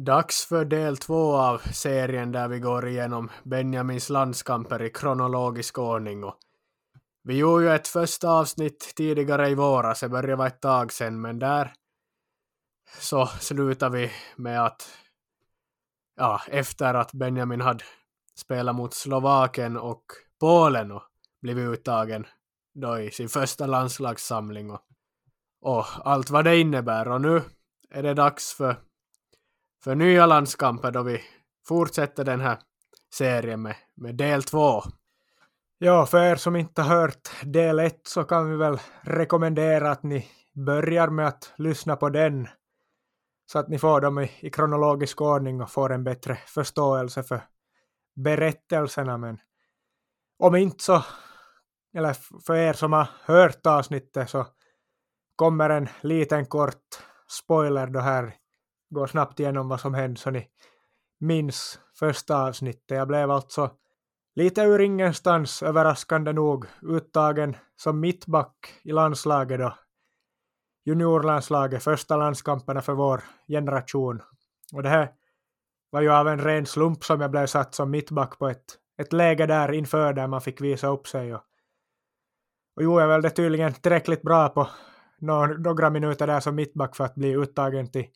Dags för del två av serien där vi går igenom Benjamins landskamper i kronologisk ordning. Och vi gjorde ju ett första avsnitt tidigare i våras, det började vara ett tag sedan, men där så slutar vi med att ja, efter att Benjamin hade spelat mot Slovakien och Polen och blivit uttagen då i sin första landslagssamling och, och allt vad det innebär. Och nu är det dags för för nya landskamper då vi fortsätter den här serien med, med del två. Ja, för er som inte har hört del ett så kan vi väl rekommendera att ni börjar med att lyssna på den så att ni får dem i, i kronologisk ordning och får en bättre förståelse för berättelserna. Men om inte så, eller för er som har hört avsnittet så kommer en liten kort spoiler då här gå snabbt igenom vad som hände så ni minns första avsnittet. Jag blev alltså lite ur ingenstans överraskande nog uttagen som mittback i landslaget då. Juniorlandslaget, första landskamperna för vår generation. Och det här var ju av en ren slump som jag blev satt som mittback på ett, ett läge där inför där man fick visa upp sig. Och, och jo, jag väl det tydligen tillräckligt bra på några minuter där som mittback för att bli uttagen till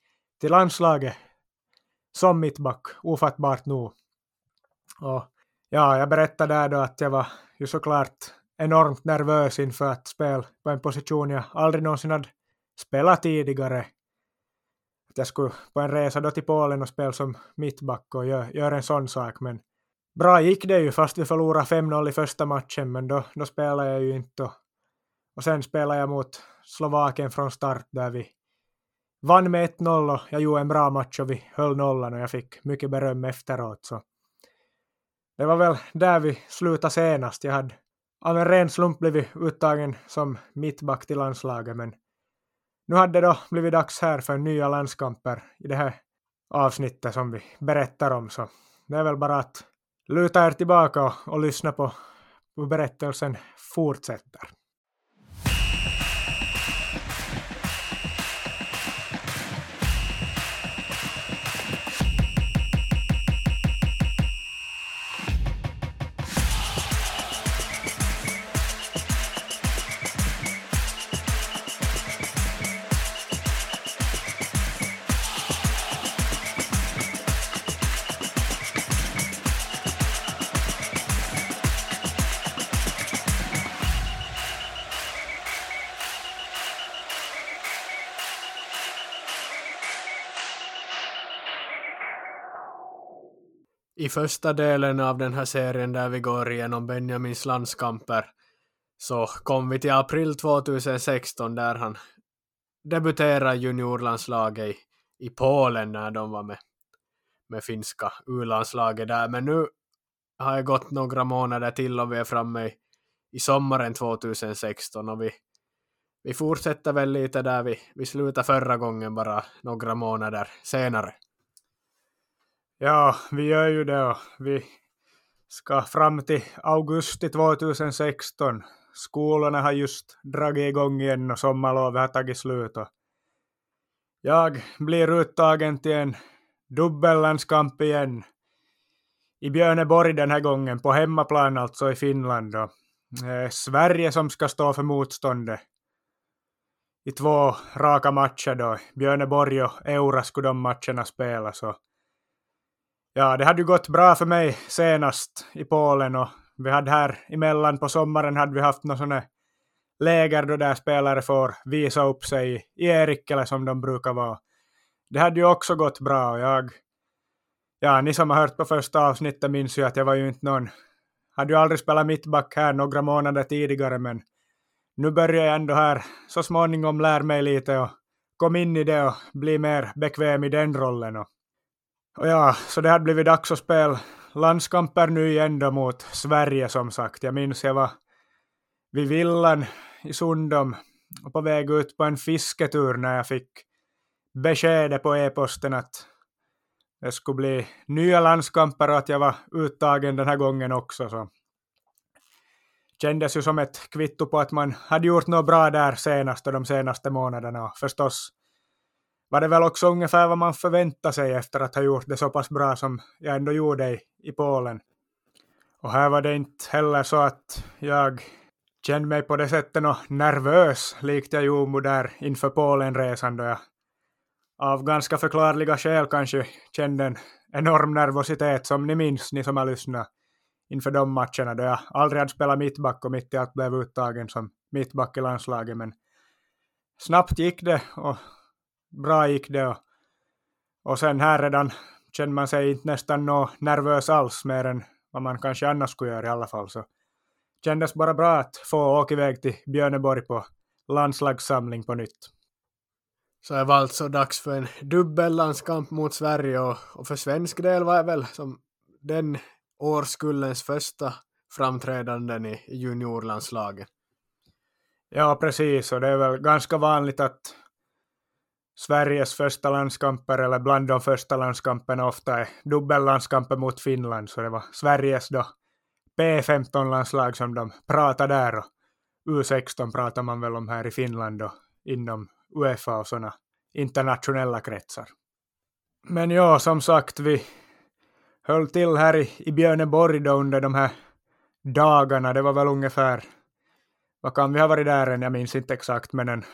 till landslaget som mittback, ofattbart nog. Och ja, jag berättade där då att jag var ju såklart enormt nervös inför att spela på en position jag aldrig någonsin hade spelat tidigare. Att jag skulle på en resa då till Polen och spela som mittback och göra gör en sån sak. Men bra gick det ju fast vi förlorade 5-0 i första matchen men då, då spelade jag ju inte. Och, och sen spelade jag mot Slovakien från start där vi vann med 1-0 och jag gjorde en bra match och vi höll nollan och jag fick mycket beröm efteråt. Så det var väl där vi slutade senast. Jag hade av en ren slump blivit uttagen som mittback till landslaget men nu hade det då blivit dags här för nya landskamper i det här avsnittet som vi berättar om så det är väl bara att luta er tillbaka och, och lyssna på hur berättelsen fortsätter. I första delen av den här serien där vi går igenom Benjamins landskamper så kom vi till april 2016 där han debuterade juniorlandslaget i, i Polen när de var med, med finska U-landslaget där. Men nu har det gått några månader till och vi är framme i, i sommaren 2016 och vi, vi fortsätter väl lite där vi, vi slutade förra gången bara några månader senare. Ja, vi gör ju det och vi ska fram till augusti 2016. Skolorna har just dragit igång igen och sommarlovet har tagit slut. Jag blir uttagen till en dubbellandskamp igen. I Björneborg den här gången, på hemmaplan alltså i Finland. Och, eh, Sverige som ska stå för motståndet i två raka matcher då. Björneborg och Eura skulle de matcherna spelas. Och Ja, det hade ju gått bra för mig senast i Polen och vi hade här emellan på sommaren hade vi haft något sånt läger då där spelare får visa upp sig i Erikkele som de brukar vara. Det hade ju också gått bra och jag, ja ni som har hört på första avsnittet minns ju att jag var ju inte någon, hade ju aldrig spelat mittback här några månader tidigare men nu börjar jag ändå här så småningom lära mig lite och kom in i det och bli mer bekväm i den rollen och och ja, så det hade blivit dags att spela landskamper nu igen då mot Sverige som sagt. Jag minns jag var vid villan i Sundom och på väg ut på en fisketur när jag fick beskedet på e-posten att det skulle bli nya landskamper och att jag var uttagen den här gången också. Så kändes ju som ett kvitto på att man hade gjort något bra där senast och de senaste månaderna och förstås var det väl också ungefär vad man förväntade sig efter att ha gjort det så pass bra som jag ändå gjorde i, i Polen. Och här var det inte heller så att jag kände mig på det sättet och nervös likt jag gjorde där inför Polenresan då jag av ganska förklarliga skäl kanske kände en enorm nervositet som ni minns, ni som har lyssnat inför de matcherna då jag aldrig hade spelat mittback och mitt i allt blev uttagen som mittback i landslaget men snabbt gick det och bra gick det och, och sen här redan känner man sig inte nästan nå nervös alls mer än vad man kanske annars skulle göra i alla fall så kändes bara bra att få åka iväg till Björneborg på landslagssamling på nytt. Så det var alltså dags för en dubbellandskamp mot Sverige och, och för svensk del var det väl som den årskullens första framträdanden i juniorlandslaget. Ja, precis, och det är väl ganska vanligt att Sveriges första landskamper, eller bland de första landskamperna, ofta är dubbellandskamper mot Finland, så det var Sveriges då P15-landslag som de pratade där, och U16 pratar man väl om här i Finland då, inom Uefa och sådana internationella kretsar. Men ja, som sagt, vi höll till här i, i Björneborg då under de här dagarna. Det var väl ungefär, vad kan vi ha varit där än, jag minns inte exakt, men en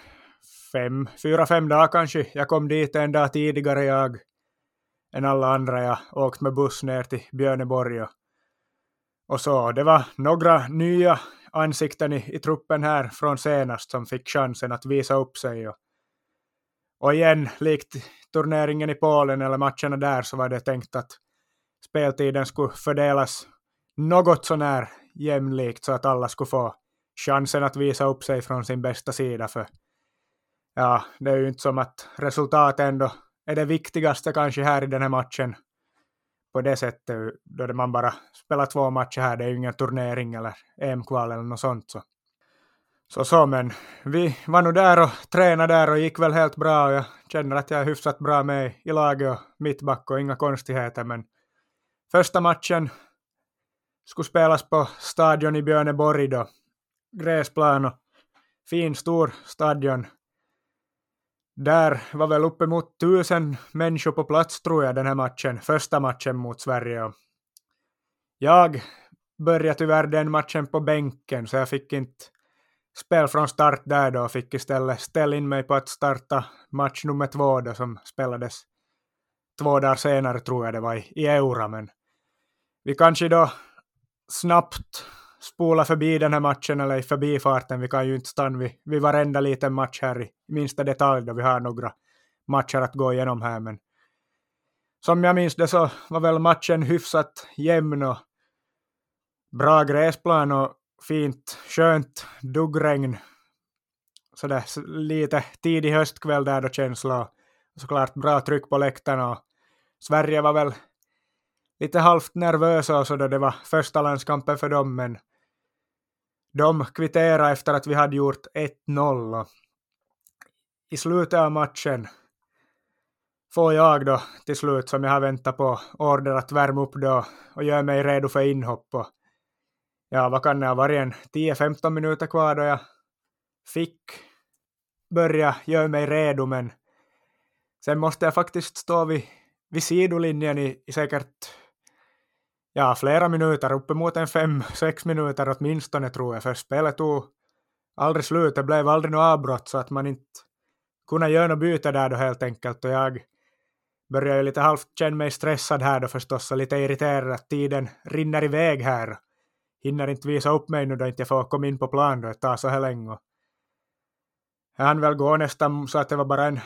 fem, fyra, fem dagar kanske. Jag kom dit en dag tidigare jag än alla andra. Jag åkte med buss ner till Björneborg och, och så. Det var några nya ansikten i, i truppen här från senast som fick chansen att visa upp sig. Och, och igen, likt turneringen i Polen eller matcherna där så var det tänkt att speltiden skulle fördelas något sånär jämlikt så att alla skulle få chansen att visa upp sig från sin bästa sida. För ja, det är ju inte som att resultatet ändå är det viktigaste kanske här i den här matchen på det sättet, då man bara spelar två matcher här, det är ju ingen turnering eller EM-kval eller något sånt. Så. så så, men vi var nog där och tränade där och gick väl helt bra och jag känner att jag är hyfsat bra med i laget och mittback och inga konstigheter, men första matchen skulle spelas på stadion i Björneborg då, gräsplan och fin stor stadion där var väl uppemot tusen människor på plats tror jag den här matchen, första matchen mot Sverige. Jag började tyvärr den matchen på bänken så jag fick inte spel från start där då fick istället ställa in mig på att starta match nummer två då som spelades två dagar senare tror jag det var i, i Eura men vi kanske då snabbt spola förbi den här matchen eller i förbifarten. Vi kan ju inte stanna vid, vid varenda liten match här i minsta detalj då vi har några matcher att gå igenom här. Men som jag minns det så var väl matchen hyfsat jämn och bra gräsplan och fint, skönt duggregn. Sådär lite tidig höstkväll där då känsla och såklart bra tryck på läktarna och Sverige var väl lite halvt nervösa och så då det var första landskampen för dem men de kvitterade efter att vi hade gjort 1-0. I slutet av matchen får jag då till slut, som jag har väntat på, order att värma upp då och göra mig redo för inhopp. Och ja, vad kan det ha varit, en 10-15 minuter kvar då jag fick börja göra mig redo, men sen måste jag faktiskt stå vid, vid sidolinjen i, i säkert ja, flera minuter, uppemot en fem, sex minuter åtminstone tror jag, för spelet tog aldrig slut, det blev aldrig något avbrott så att man inte kunde göra något byte där då helt enkelt och jag började lite halvt känna mig stressad här då förstås och lite irriterad att tiden rinner iväg här. Hinner inte visa upp mig nu då inte jag får komma in på plan då, det tar så här länge. Jag hann väl gå nästan så att det var bara en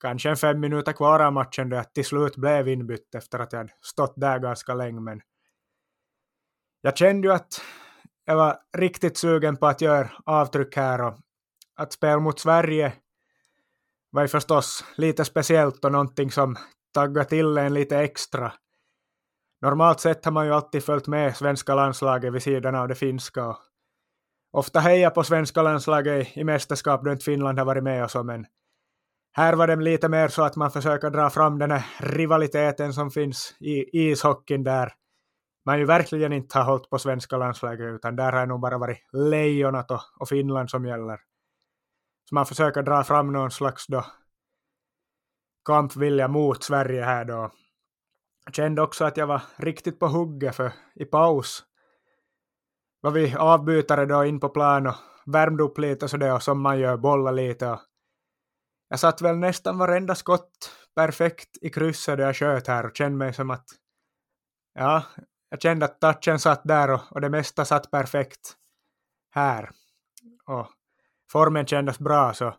kanske en fem minuter kvar av matchen då jag till slut blev inbytt efter att jag hade stått där ganska länge men jag kände ju att jag var riktigt sugen på att göra avtryck här och att spela mot Sverige var ju förstås lite speciellt och någonting som taggade till en lite extra. Normalt sett har man ju alltid följt med svenska landslaget vid sidan av det finska och ofta heja på svenska landslaget i mästerskap då inte Finland har varit med och så men här var det lite mer så att man försöker dra fram den här rivaliteten som finns i ishockeyn där man ju verkligen inte har hållit på svenska landslaget utan där har det nog bara varit lejonat och, och Finland som gäller. Så man försöker dra fram någon slags då kampvilja mot Sverige här då. Jag kände också att jag var riktigt på hugget för i paus var vi avbytare då in på plan och värmde upp lite och sådär, och som man gör, bolla lite och jag satt väl nästan varenda skott perfekt i krysset då jag sköt här och kände mig som att ja, jag kände att touchen satt där och, och det mesta satt perfekt här. Och formen kändes bra så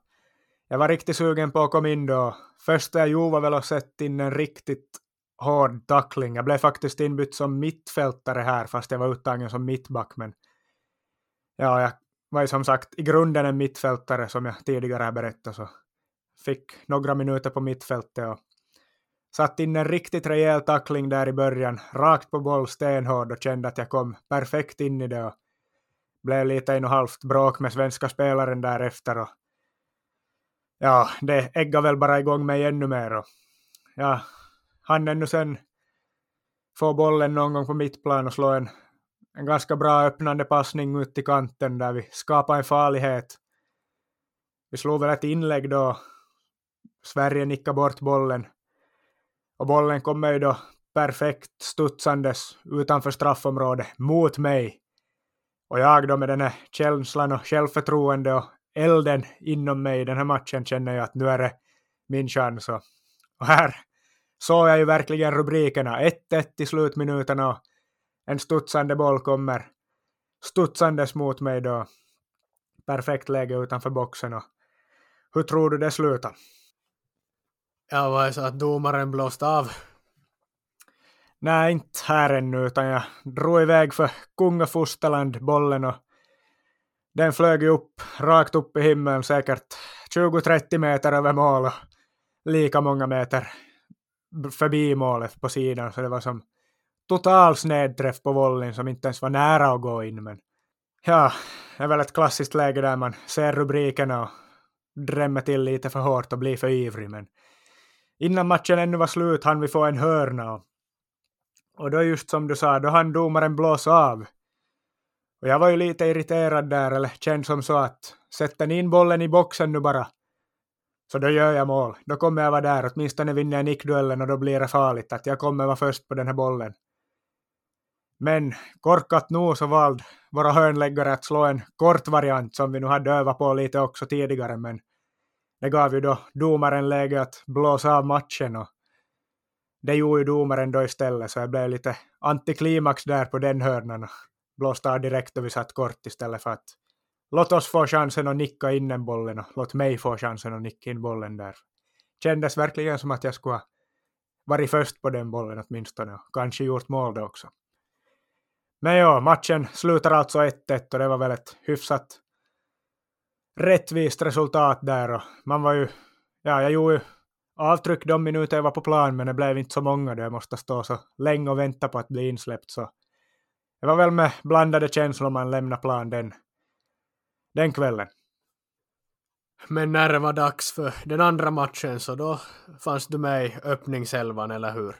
jag var riktigt sugen på att komma in då. Första jag gjorde var väl att sätta in en riktigt hård tackling. Jag blev faktiskt inbytt som mittfältare här fast jag var uttagen som mittback men ja, jag var ju som sagt i grunden en mittfältare som jag tidigare har berättat så fick några minuter på mittfältet och satt in en riktigt rejäl tackling där i början, rakt på boll, stenhård och kände att jag kom perfekt in i det och blev lite en och halvt bråk med svenska spelaren därefter och ja, det äggade väl bara igång mig ännu mer och ja, han ännu sen få bollen någon gång på mittplan och slå en, en ganska bra öppnande passning ut i kanten där vi skapade en farlighet. Vi slog väl ett inlägg då Sverige nickade bort bollen och bollen kommer ju då perfekt studsandes utanför straffområdet mot mig. Och jag då med den här känslan och självförtroende och elden inom mig i den här matchen känner jag att nu är det min chans. Och här såg jag ju verkligen rubrikerna. 1-1 i slutminuterna och en studsande boll kommer studsandes mot mig då. Perfekt läge utanför boxen och hur tror du det slutar? Ja, var det så att domaren blåste av? Nej, inte här ännu, utan jag drog iväg för Kungafosterland bollen och den flög ju upp, rakt upp i himlen, säkert 20-30 meter över mål och lika många meter förbi målet på sidan, så det var som total snedträff på volleyn som inte ens var nära att gå in. Men ja, det är väl ett klassiskt läge där man ser rubrikerna och drämmer till lite för hårt och blir för ivrig. Men innan matchen ännu var slut hann vi få en hörna. Och, och då just som du sa, då hann domaren blåsa av. Och jag var ju lite irriterad där, eller kände som så att sätter ni in bollen i boxen nu bara, så då gör jag mål. Då kommer jag vara där, åtminstone vinner jag nickduellen och då blir det farligt att jag kommer vara först på den här bollen. Men korkat nog så valde våra hörnläggare att slå en kort variant som vi nu hade övat på lite också tidigare, men det gav ju då domaren läge att blåsa av matchen och det gjorde ju domaren då istället, så jag blev lite antiklimax där på den hörnan och blåste av direkt och vi satt kort istället för att låt oss få chansen att nicka in den bollen och låt mig få chansen att nicka in bollen där. Kändes verkligen som att jag skulle ha varit först på den bollen åtminstone och kanske gjort mål då också. Men ja, matchen slutar alltså 1-1 och det var väl ett hyfsat rättvist resultat där och man var ju, ja jag gjorde ju avtryck de minuter jag var på plan men det blev inte så många då jag måste stå så länge och vänta på att bli insläppt så det var väl med blandade känslor man lämnade plan den, den kvällen. Men när det var dags för den andra matchen så då fanns du med i öppningselvan, eller hur?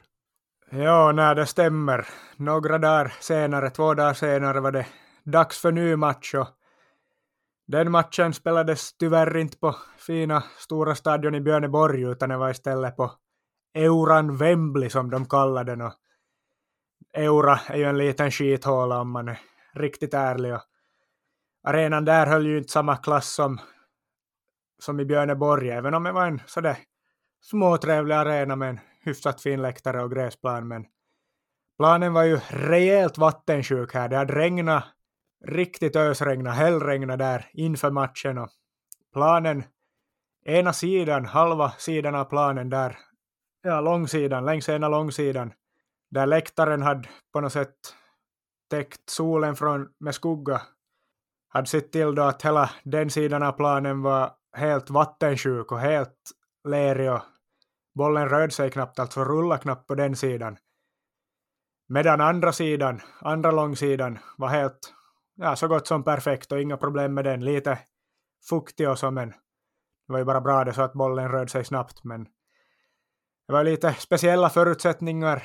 Ja, när det stämmer. Några dagar senare, två dagar senare var det dags för ny match och den matchen spelades tyvärr inte på fina stora stadion i Björneborg utan det var istället på Euran Wembley som de kallade den. Och Eura är ju en liten skithåla om man är riktigt ärlig. Och arenan där höll ju inte samma klass som, som i Björneborg även om det var en sådär småtrevlig arena med en hyfsat fin läktare och gräsplan. Men planen var ju rejält vattensjuk här. Det hade regnat riktigt ösregna, hällregna där inför matchen och planen, ena sidan, halva sidan av planen där, ja långsidan, längs ena långsidan, där läktaren hade på något sätt täckt solen från, med skugga, hade sett till då att hela den sidan av planen var helt vattensjuk och helt lerig och bollen rörde sig knappt, alltså rullade knappt på den sidan. Medan andra sidan, andra långsidan, var helt ja, så gott som perfekt och inga problem med den. Lite fuktig och så, men det var ju bara bra det så att bollen rörde sig snabbt. Men det var lite speciella förutsättningar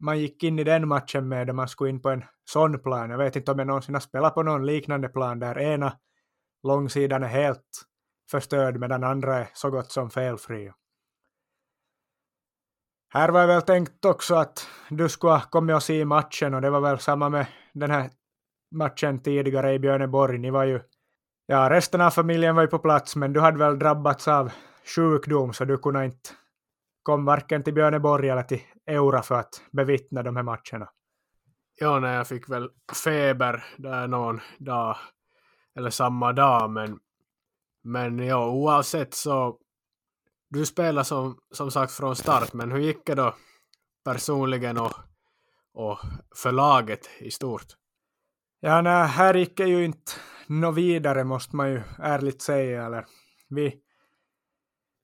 man gick in i den matchen med där man skulle in på en sån plan. Jag vet inte om jag någonsin har spelat på någon liknande plan där ena långsidan är helt förstörd medan andra är så gott som felfri. Här var jag väl tänkt också att du skulle ha kommit och se matchen och det var väl samma med den här matchen tidigare i Björneborg. Ni var ju, ja resten av familjen var ju på plats men du hade väl drabbats av sjukdom så du kunde inte komma varken till Björneborg eller till Eura för att bevittna de här matcherna. Ja, nej, jag fick väl feber där någon dag eller samma dag men men ja, oavsett så du spelar som, som sagt från start, men hur gick det då personligen och, och för laget i stort? Ja, nej, här gick det ju inte nå vidare måste man ju ärligt säga. Eller, vi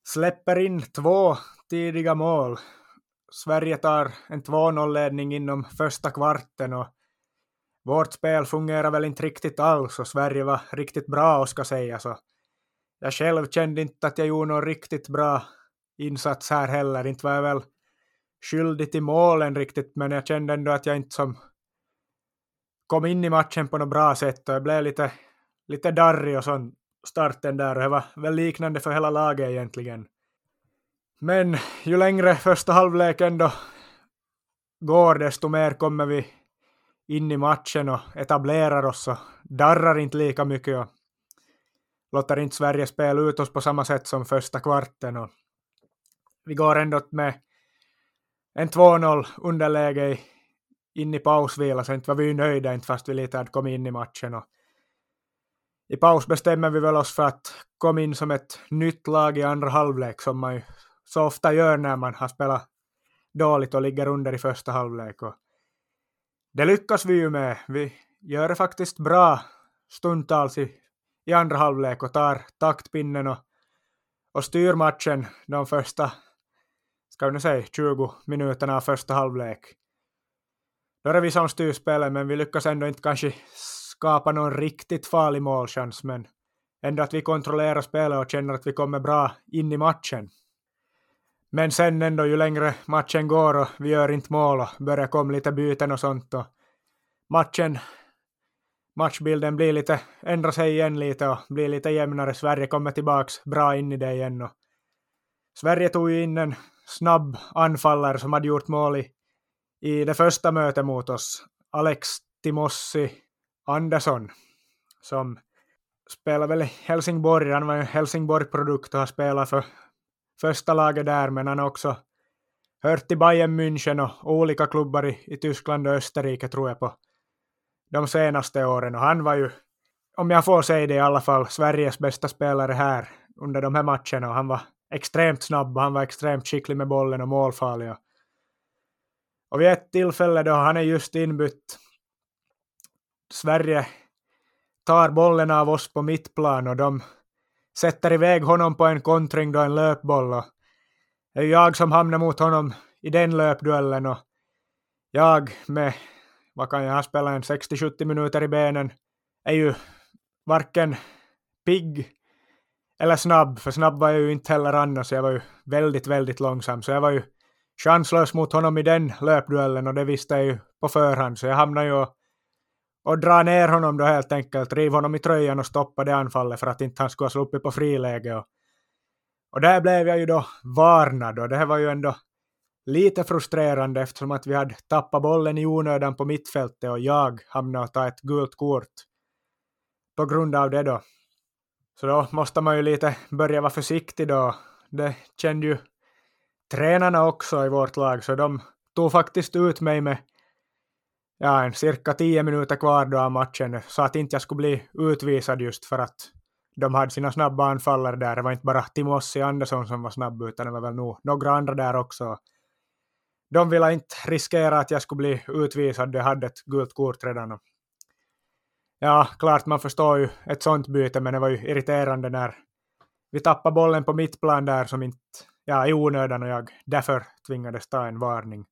släpper in två tidiga mål. Sverige tar en 2-0-ledning inom första kvarten och vårt spel fungerar väl inte riktigt alls och Sverige var riktigt bra och ska säga så jag själv kände inte att jag gjorde någon riktigt bra insats här heller. Inte var jag väl skyldig till målen riktigt, men jag kände ändå att jag inte som kom in i matchen på något bra sätt och jag blev lite, lite darrig och sån starten där och det var väl liknande för hela laget egentligen. Men ju längre första halvlek ändå går, desto mer kommer vi in i matchen och etablerar oss och darrar inte lika mycket och låter inte Sverige spela ut oss på samma sätt som första kvarten. Och vi går ändå med en 2-0 underläge i in i pausvila, så inte var vi nöjda, inte fast vi lite hade kommit in i matchen. Och I paus bestämmer vi väl oss för att komma in som ett nytt lag i andra halvlek, som man ju så ofta gör när man har spelat dåligt och ligger under i första halvlek. Och det lyckas vi ju med. Vi gör det faktiskt bra stundtals i i andra halvlek och tar taktpinnen och, och styr matchen de första, ska vi nu säga, 20 minuterna av första halvlek. Då är det vi som styr spelet, men vi lyckas ändå inte kanske skapa någon riktigt farlig målchans, men ändå att vi kontrollerar spelet och känner att vi kommer bra in i matchen. Men sen ändå ju längre matchen går och vi gör inte mål och börjar komma lite byten och sånt och matchen matchbilden blir lite, ändrar sig igen lite och blir lite jämnare. Sverige kommer tillbaks bra in i det igen. Och Sverige tog ju in en snabb anfallare som hade gjort mål i, i det första mötet mot oss. Alex Timossi Andersson som spelar väl i Helsingborg. Han var ju Helsingborg-produkt och har spelat för första laget där, men han har också hört till Bayern München och olika klubbar i, i Tyskland och Österrike tror jag på de senaste åren och han var ju, om jag får säga det i alla fall, Sveriges bästa spelare här under de här matcherna och han var extremt snabb och han var extremt skicklig med bollen och målfarlig. Och och vid ett tillfälle då han är just inbytt, Sverige tar bollen av oss på mittplan och de sätter iväg honom på en kontring då en löpboll och det är jag som hamnar mot honom i den löpduellen och jag med vad kan jag ha spelat en 60-70 minuter i benen, är ju varken pigg eller snabb, för snabb var jag ju inte heller annars, jag var ju väldigt, väldigt långsam, så jag var ju chanslös mot honom i den löpduellen och det visste jag ju på förhand, så jag hamnade ju och, och dra ner honom då helt enkelt, riv honom i tröjan och stoppa det anfallet för att inte han skulle ha sluppit på friläge. Och, och där blev jag ju då varnad och det här var ju ändå lite frustrerande eftersom att vi hade tappat bollen i onödan på mittfältet och jag hamnade och ta ett gult kort på grund av det då. Så då måste man ju lite börja vara försiktig då. Det kände ju tränarna också i vårt lag, så de tog faktiskt ut mig med ja, en cirka tio minuter kvar då av matchen, så att inte jag skulle bli utvisad just för att de hade sina snabba anfallare där. Det var inte bara Timossi Andersson som var snabb, utan det var väl nog några andra där också de ville inte riskera att jag skulle bli utvisad, de hade ett gult kort redan. Ja, klart man förstår ju ett sånt byte, men det var ju irriterande när vi tappade bollen på mittplan där som inte, ja, i onödan och jag därför tvingades ta en varning.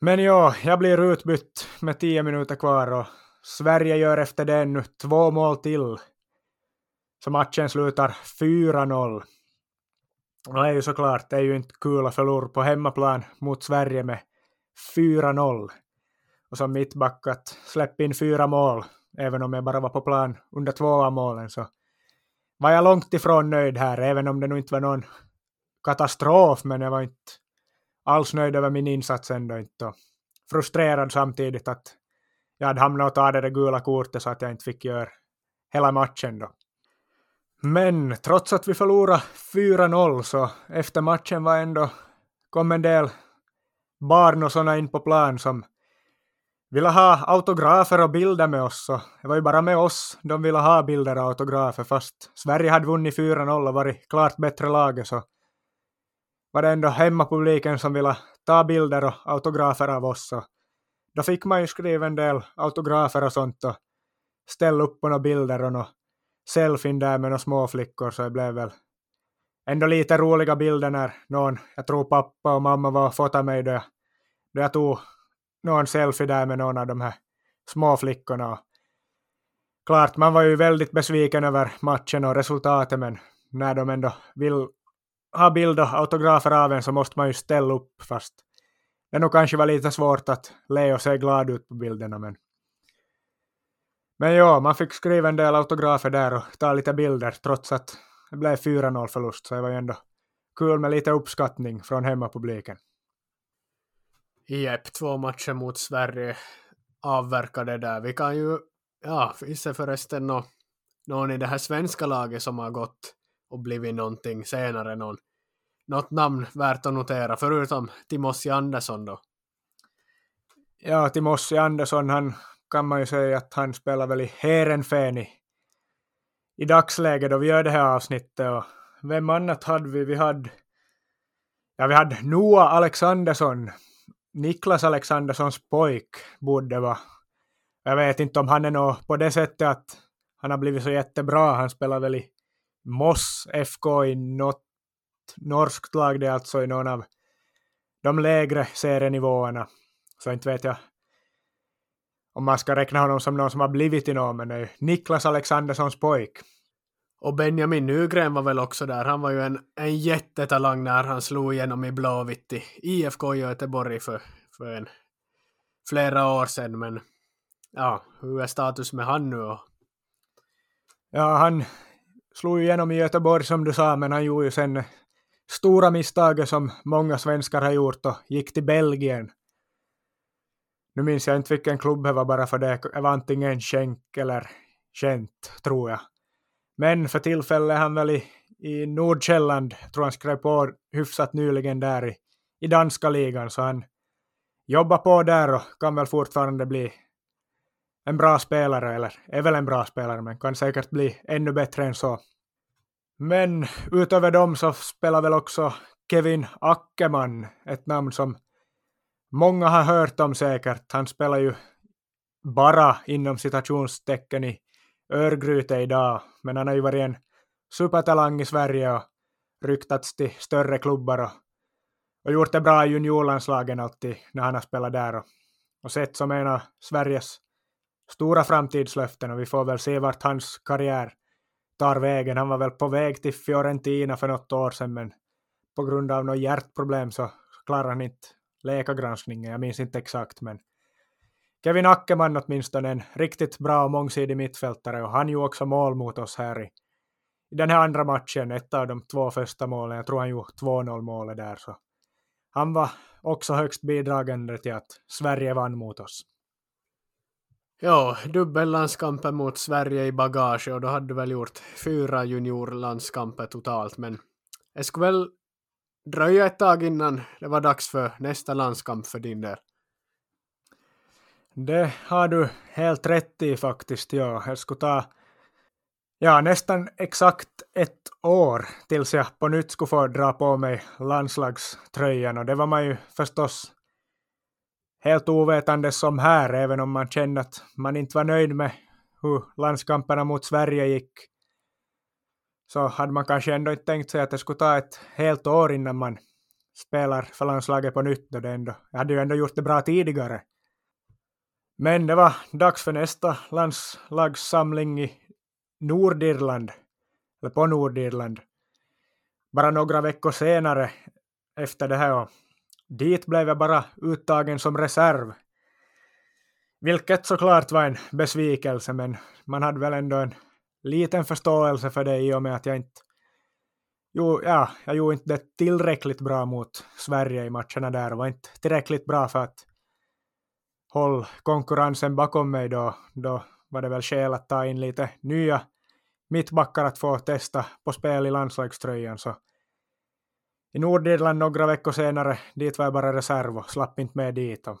Men ja, jag blir utbytt med tio minuter kvar och Sverige gör efter det nu två mål till. Så matchen slutar 4-0. Och det är ju såklart, det är ju inte kul att förlora på hemmaplan mot Sverige med 4-0. Och som mittback att släppa in fyra mål, även om jag bara var på plan under två av målen, så var jag långt ifrån nöjd här, även om det nog inte var någon katastrof, men jag var inte alls nöjd över min insats ändå inte. Och frustrerad samtidigt att jag hade hamnat och tagit det gula kortet så att jag inte fick göra hela matchen då. Men trots att vi förlorade 4-0 så efter matchen var ändå kom en del barn och sådana in på plan som ville ha autografer och bilder med oss. Så det var ju bara med oss de ville ha bilder och autografer fast Sverige hade vunnit 4-0 och varit klart bättre laget så var det ändå hemmapubliken som ville ta bilder och autografer av oss. Och då fick man ju skriva en del autografer och sånt och ställa upp på några bilder och några selfien där med några småflickor så det blev väl ändå lite roliga bilder när någon, jag tror pappa och mamma var och fotade mig då jag, då jag tog någon selfie där med någon av de här småflickorna. Klart, man var ju väldigt besviken över matchen och resultatet, men när de ändå vill ha bild och autografer av en så måste man ju ställa upp, fast det nog kanske var lite svårt att le och se glad ut på bilderna, men men ja, man fick skriva en del autografer där och ta lite bilder trots att det blev 4-0 förlust, så det var ju ändå kul med lite uppskattning från hemmapubliken. Jep, två matcher mot Sverige avverkade där. Vi kan ju, ja, finns det förresten någon i det här svenska laget som har gått och blivit någonting senare, någon, något namn värt att notera, förutom Timossi Andersson då? Ja, Timossi Andersson, han kan man ju säga att han spelar väl i Heerenveen i, i dagsläget då vi gör det här avsnittet. Och vem annat hade vi? Vi hade, ja, vi hade Noah Alexandersson, Niklas Alexanderssons pojk borde vara. Jag vet inte om han är nå på det sättet att han har blivit så jättebra. Han spelar väl i Moss FK i något norskt lag, det är alltså i någon av de lägre serienivåerna. Så inte vet jag om man ska räkna honom som någon som har blivit i någon, men det är Niklas Alexanderssons pojk. Och Benjamin Nygren var väl också där. Han var ju en, en jättetalang när han slog igenom i Blåvitt i IFK Göteborg för, för en, flera år sedan. Men ja, hur är status med han nu? Ja, han slog ju igenom i Göteborg som du sa, men han gjorde ju sen stora misstaget som många svenskar har gjort och gick till Belgien nu minns jag inte vilken klubb det var bara för det, det var antingen Schenk eller Gent, tror jag. Men för tillfället är han väl i, i Nordkälland, tror han skrev på hyfsat nyligen där i, i danska ligan, så han jobbar på där och kan väl fortfarande bli en bra spelare, eller är väl en bra spelare, men kan säkert bli ännu bättre än så. Men utöver dem så spelar väl också Kevin Ackerman, ett namn som många har hört om säkert. Han spelar ju bara inom citationstecken i Örgryte idag, men han har ju varit en supertalang i Sverige och ryktats till större klubbar och, och gjort det bra i juniorlandslagen alltid när han har spelat där och, och sett som en av Sveriges stora framtidslöften och vi får väl se vart hans karriär tar vägen. Han var väl på väg till Fiorentina för något år sedan men på grund av något hjärtproblem så klarar han inte läkargranskningen, jag minns inte exakt men Kevin Ackerman åtminstone en riktigt bra och mångsidig mittfältare och han gjorde också mål mot oss här i, i den här andra matchen, ett av de två första målen, jag tror han gjorde 2-0 målet där så han var också högst bidragande till att Sverige vann mot oss. Ja, dubbellandskamper mot Sverige i bagage och då hade du väl gjort fyra juniorlandskamper totalt men det skulle väl dröja ett tag innan det var dags för nästa landskamp för din del. Det har du helt rätt i faktiskt, ja. Jag skulle ta ja, nästan exakt ett år tills jag på nytt skulle få dra på mig landslagströjan och det var man ju förstås helt ovetande som här, även om man kände att man inte var nöjd med hur landskamperna mot Sverige gick så hade man kanske ändå inte tänkt sig att det skulle ta ett helt år innan man spelar för landslaget på nytt. Då det ändå, jag hade ju ändå gjort det bra tidigare. Men det var dags för nästa landslagssamling i Nordirland, eller på Nordirland, bara några veckor senare efter det här. Dit blev jag bara uttagen som reserv. Vilket såklart var en besvikelse, men man hade väl ändå en liten förståelse för det i och med att jag inte jo, ja, jag gjorde inte det tillräckligt bra mot Sverige i matcherna där och var inte tillräckligt bra för att hålla konkurrensen bakom mig då. Då var det väl skäl att ta in lite nya mittbackar att få testa på spel i landslagströjan. Så i Nordirland några veckor senare, dit var jag bara reserv och slapp inte med dit. Och,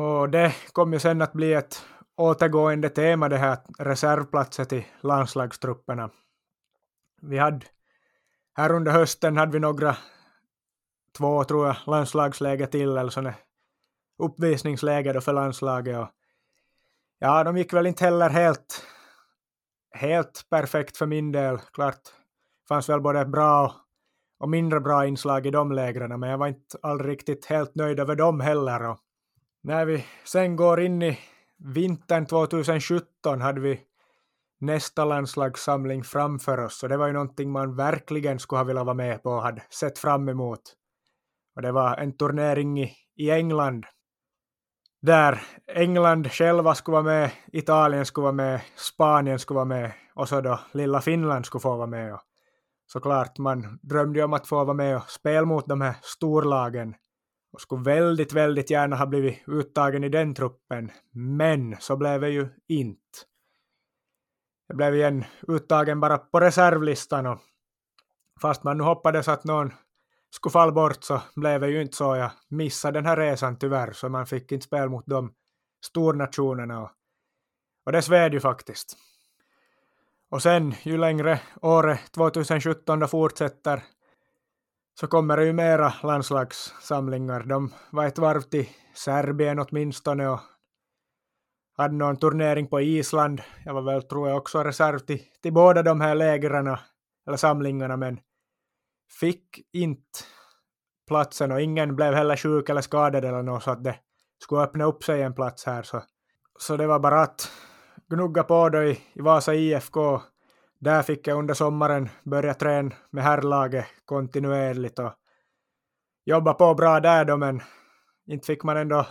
och det kom ju sen att bli ett återgående tema det här reservplatser till landslagstrupperna. Vi hade här under hösten hade vi några, två tror jag, landslagsläger till eller sådana uppvisningsläger då för landslaget och ja, de gick väl inte heller helt, helt perfekt för min del. Klart fanns väl både bra och och mindre bra inslag i de lägren, men jag var inte all riktigt helt nöjd över dem heller. Och när vi sen går in i vintern 2017 hade vi nästa landslagssamling framför oss och det var ju någonting man verkligen skulle ha velat vara med på och hade sett fram emot. Och det var en turnering i, i England där England själva skulle vara med, Italien skulle vara med, Spanien skulle vara med och så då lilla Finland skulle få vara med. Och såklart, man drömde ju om att få vara med och spela mot de här storlagen och skulle väldigt, väldigt gärna ha blivit uttagen i den truppen, men så blev det ju inte. Jag blev igen uttagen bara på reservlistan och fast man nu hoppades att någon skulle falla bort så blev det ju inte så. Jag missade den här resan tyvärr så man fick inte spela mot de stornationerna och, och det sved ju faktiskt. Och sen ju längre året 2017 fortsätter så kommer det ju mera landslagssamlingar. De var ett varv till Serbien åtminstone och hade någon turnering på Island. Jag var väl, tror jag, också reserv till, till båda de här lägren eller samlingarna, men fick inte platsen och ingen blev heller sjuk eller skadad eller något så att det skulle öppna upp sig en plats här. Så, så det var bara att gnugga på då i, i Vasa IFK. Där fick jag under sommaren börja träna med herrlaget kontinuerligt och jobba på bra där då, men inte fick man ändå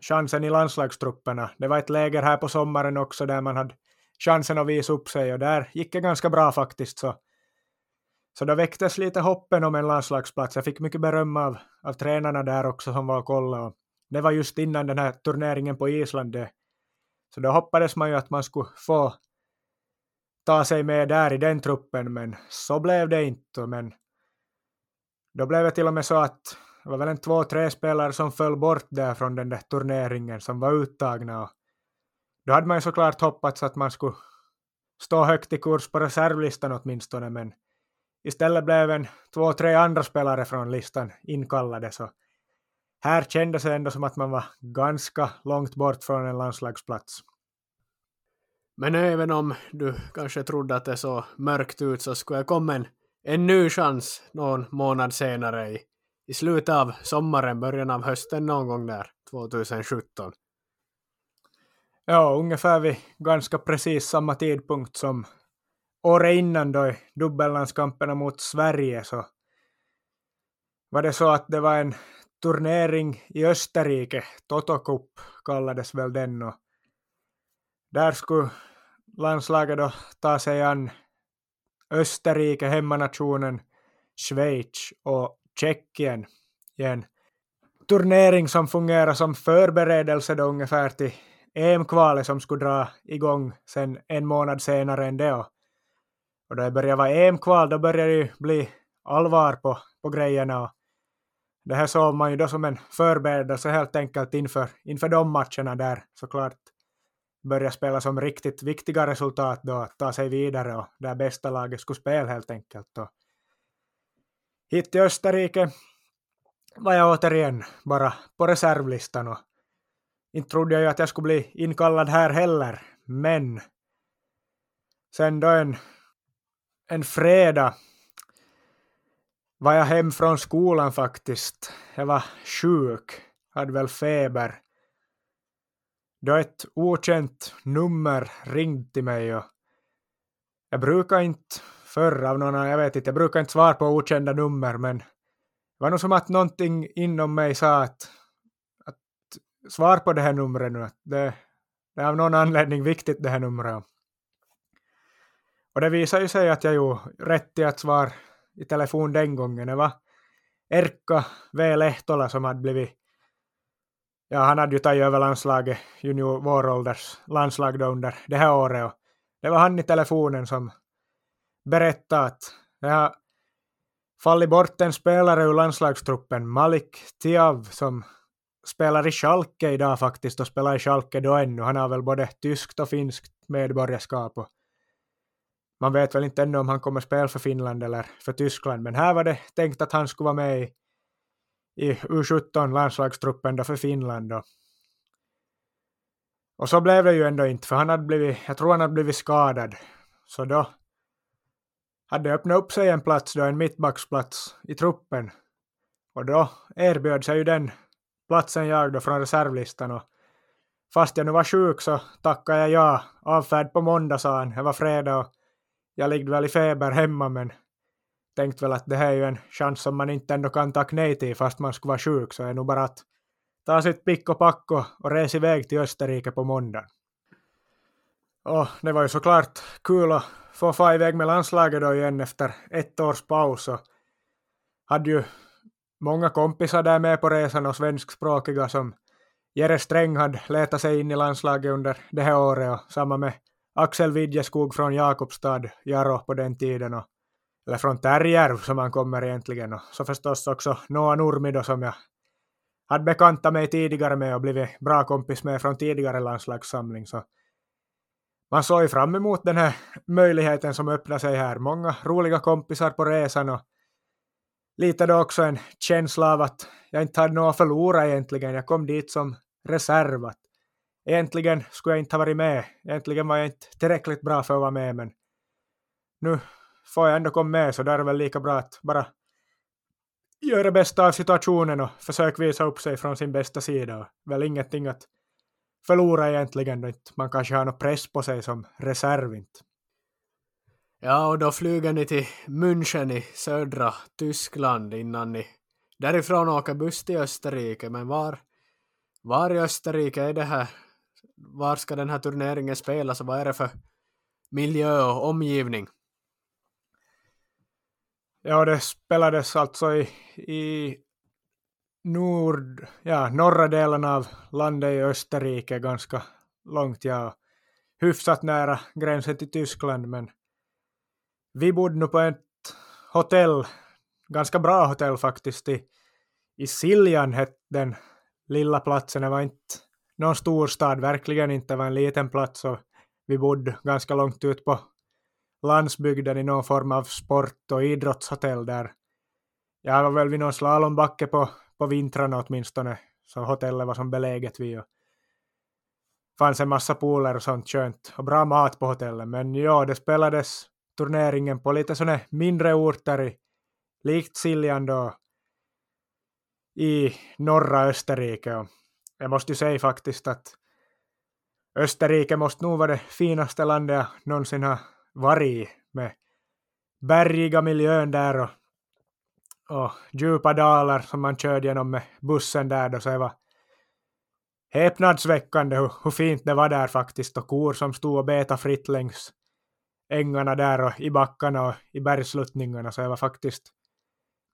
chansen i landslagstrupperna. Det var ett läger här på sommaren också där man hade chansen att visa upp sig och där gick det ganska bra faktiskt. Så, så då väcktes lite hoppen om en landslagsplats. Jag fick mycket beröm av, av tränarna där också som var och kollade. Och det var just innan den här turneringen på Island. Så då hoppades man ju att man skulle få ta sig med där i den truppen, men så blev det inte. Men då blev det till och med så att det var väl en två, tre spelare som föll bort där från den där turneringen som var uttagna. Och då hade man ju såklart hoppats att man skulle stå högt i kurs på reservlistan åtminstone, men istället blev en två, tre andra spelare från listan inkallade. Så här kändes det ändå som att man var ganska långt bort från en landslagsplats. Men även om du kanske trodde att det såg mörkt ut så skulle det komma en, en ny chans någon månad senare i i slutet av sommaren, början av hösten någon gång där, 2017. Ja, ungefär vid ganska precis samma tidpunkt som året innan då i dubbellandskamperna mot Sverige så var det så att det var en turnering i Österrike, Toto Cup kallades väl den och där skulle landslaget då ta sig an Österrike, hemmanationen, Schweiz och Tjeckien i en turnering som fungerar som förberedelse då ungefär till EM-kvalet som skulle dra igång sen en månad senare än det. Och, och då det började vara EM-kval då började det ju bli allvar på, på grejerna. Det här såg man ju då som en förberedelse helt enkelt inför, inför de matcherna där såklart börja spela som riktigt viktiga resultat då, att ta sig vidare och där bästa laget skulle spela helt enkelt. Och hit till Österrike var jag återigen bara på reservlistan och inte trodde jag ju att jag skulle bli inkallad här heller, men sen då en, en fredag var jag hem från skolan faktiskt. Jag var sjuk, hade väl feber. Då ett okänt nummer ringde till mig och jag brukar inte förr av någon, jag vet inte, jag brukar inte svara på okända nummer, men det var nog som att någonting inom mig sa att, att svar på det här numret nu, att det, det är av någon anledning viktigt det här numret. Och det visar ju sig att jag ju rätt i att svara i telefon den gången. Det var Erkka V. Lehtola som hade blivit Ja, han hade ju tagit över landslaget, junior vårålders landslag då under det här året. Och det var han i telefonen som berättade att det har fallit bort en spelare ur landslagstruppen, Malik Tiav, som spelar i Schalke idag faktiskt och spelar i Schalke då ännu. Han har väl både tyskt och finskt medborgarskap och man vet väl inte ännu om han kommer spela för Finland eller för Tyskland, men här var det tänkt att han skulle vara med i, i U17 landslagstruppen då för Finland. Och, Och så blev det ju ändå inte, för han hade blivit, jag tror han hade blivit skadad. Så då hade det öppnat upp sig en plats då, en mittbacksplats i truppen. Och då erbjöd sig ju den platsen jag då från reservlistan och fast jag nu var sjuk så tackade jag ja. Avfärd på måndag sa han. Det var fredag och jag ligger väl i feber hemma men tänkte väl att det här är ju en chans som man inte ändå kan tacka nej till fast man skulle vara sjuk så är det nog bara att ta sitt pick och pack och, och resa iväg till Österrike på måndag. Och det var ju såklart kul att få fara iväg med landslaget då igen efter ett års paus och hade ju många kompisar där med på resan och svenskspråkiga som Jere Sträng hade letat sig in i landslaget under det här året och samma med Axel Widjeskog från Jakobstad, Jaro på den tiden och eller från Tärjärv som han kommer egentligen och så förstås också Noah Nurmi som jag hade bekantat mig tidigare med och blivit bra kompis med från tidigare landslagssamling så man såg ju fram emot den här möjligheten som öppnade sig här. Många roliga kompisar på resan och lite då också en känsla av att jag inte hade något att förlora egentligen. Jag kom dit som reserv. Egentligen skulle jag inte ha varit med. Egentligen var jag inte tillräckligt bra för att vara med, men nu får jag ändå komma med så där är det väl lika bra att bara göra det bästa av situationen och försöka visa upp sig från sin bästa sida. Och väl ingenting att förlora egentligen man kanske har någon press på sig som reserv inte. Ja, och då flyger ni till München i södra Tyskland innan ni därifrån åker buss till Österrike. Men var, var i Österrike är det här? Var ska den här turneringen spelas och vad är det för miljö och omgivning? Ja, det spelades alltså i, i nord, ja, norra delen av landet i Österrike, ganska långt, ja, hyfsat nära gränsen till Tyskland, men vi bodde nu på ett hotell, ganska bra hotell faktiskt, i, i Siljan hette den lilla platsen, det var inte någon storstad, verkligen inte, det var en liten plats och vi bodde ganska långt ut på landsbygden i någon form av sport och idrottshotell där. Jag var väl vid någon slalombacke på, på vintrarna åtminstone, så hotellet var som beläget vid. Och fanns en massa pooler och sånt skönt och bra mat på hotellet. Men ja, det spelades turneringen på lite sådana mindre orter i, likt Siljan då i norra Österrike. Och jag måste ju säga faktiskt att Österrike måste nog vara det finaste landet jag någonsin har varit i med bergiga miljön där och, och djupa dalar som man körde genom med bussen där då så det var häpnadsväckande hur, hur fint det var där faktiskt och kor som stod och betade fritt längs ängarna där och i backarna och i bergsluttningarna så det var faktiskt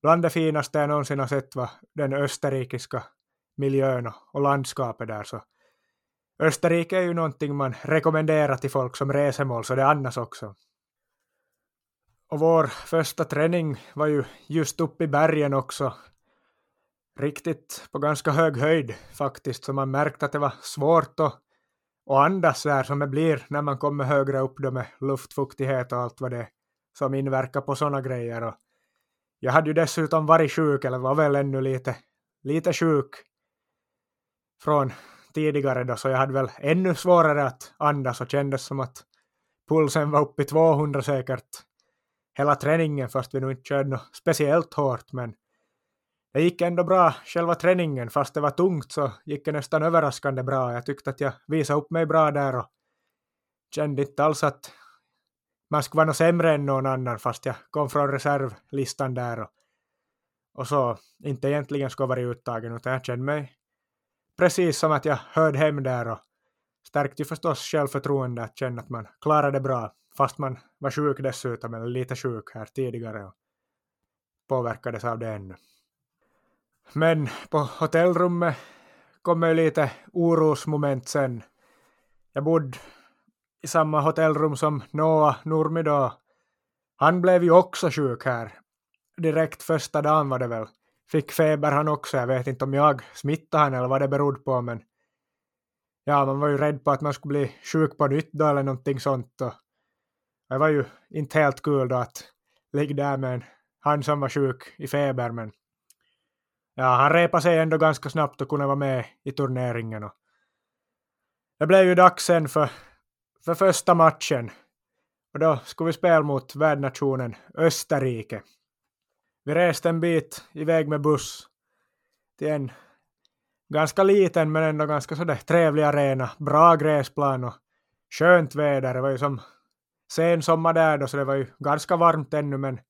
bland det finaste jag någonsin har sett var den österrikiska miljön och landskapet där så Österrike är ju någonting man rekommenderar till folk som resemål, så det annars också. Och vår första träning var ju just uppe i bergen också. Riktigt på ganska hög höjd faktiskt, så man märkte att det var svårt att, att andas där som det blir när man kommer högre upp då med luftfuktighet och allt vad det är som inverkar på sådana grejer. Och jag hade ju dessutom varit sjuk, eller var väl ännu lite, lite sjuk från tidigare då, så jag hade väl ännu svårare att andas och kändes som att pulsen var uppe i 200 säkert hela träningen fast vi nu inte körde något speciellt hårt men det gick ändå bra själva träningen fast det var tungt så gick det nästan överraskande bra. Jag tyckte att jag visade upp mig bra där och kände inte alls att man skulle vara något sämre än någon annan fast jag kom från reservlistan där och, och så inte egentligen skulle vara uttagen utan jag kände mig precis som att jag hörde hem där och stärkte ju förstås självförtroende att känna att man klarade det bra. fast man var sjuk dessutom, eller lite sjuk här tidigare och påverkades av det ännu. Men på hotellrummet kom ju lite orosmoment sen. Jag bodde i samma hotellrum som Noah Nurmi då. Han blev ju också sjuk här. Direkt första dagen var det väl. Fick feber han också. Jag vet inte om jag smittade han eller vad det berodde på men ja, man var ju rädd på att man skulle bli sjuk på nytt då eller någonting sånt. Och det var ju inte helt kul då att ligga där med en, han som var sjuk i feber men ja, han repade sig ändå ganska snabbt och kunde vara med i turneringen. Och det blev ju dags sen för, för första matchen. Och då skulle vi spela mot värdnationen Österrike. Vi reste en bit iväg med buss till en ganska liten men ändå ganska sådär trevlig arena. Bra gräsplan och skönt väder. Det var ju som sen sommar där då så det var ju ganska varmt ännu men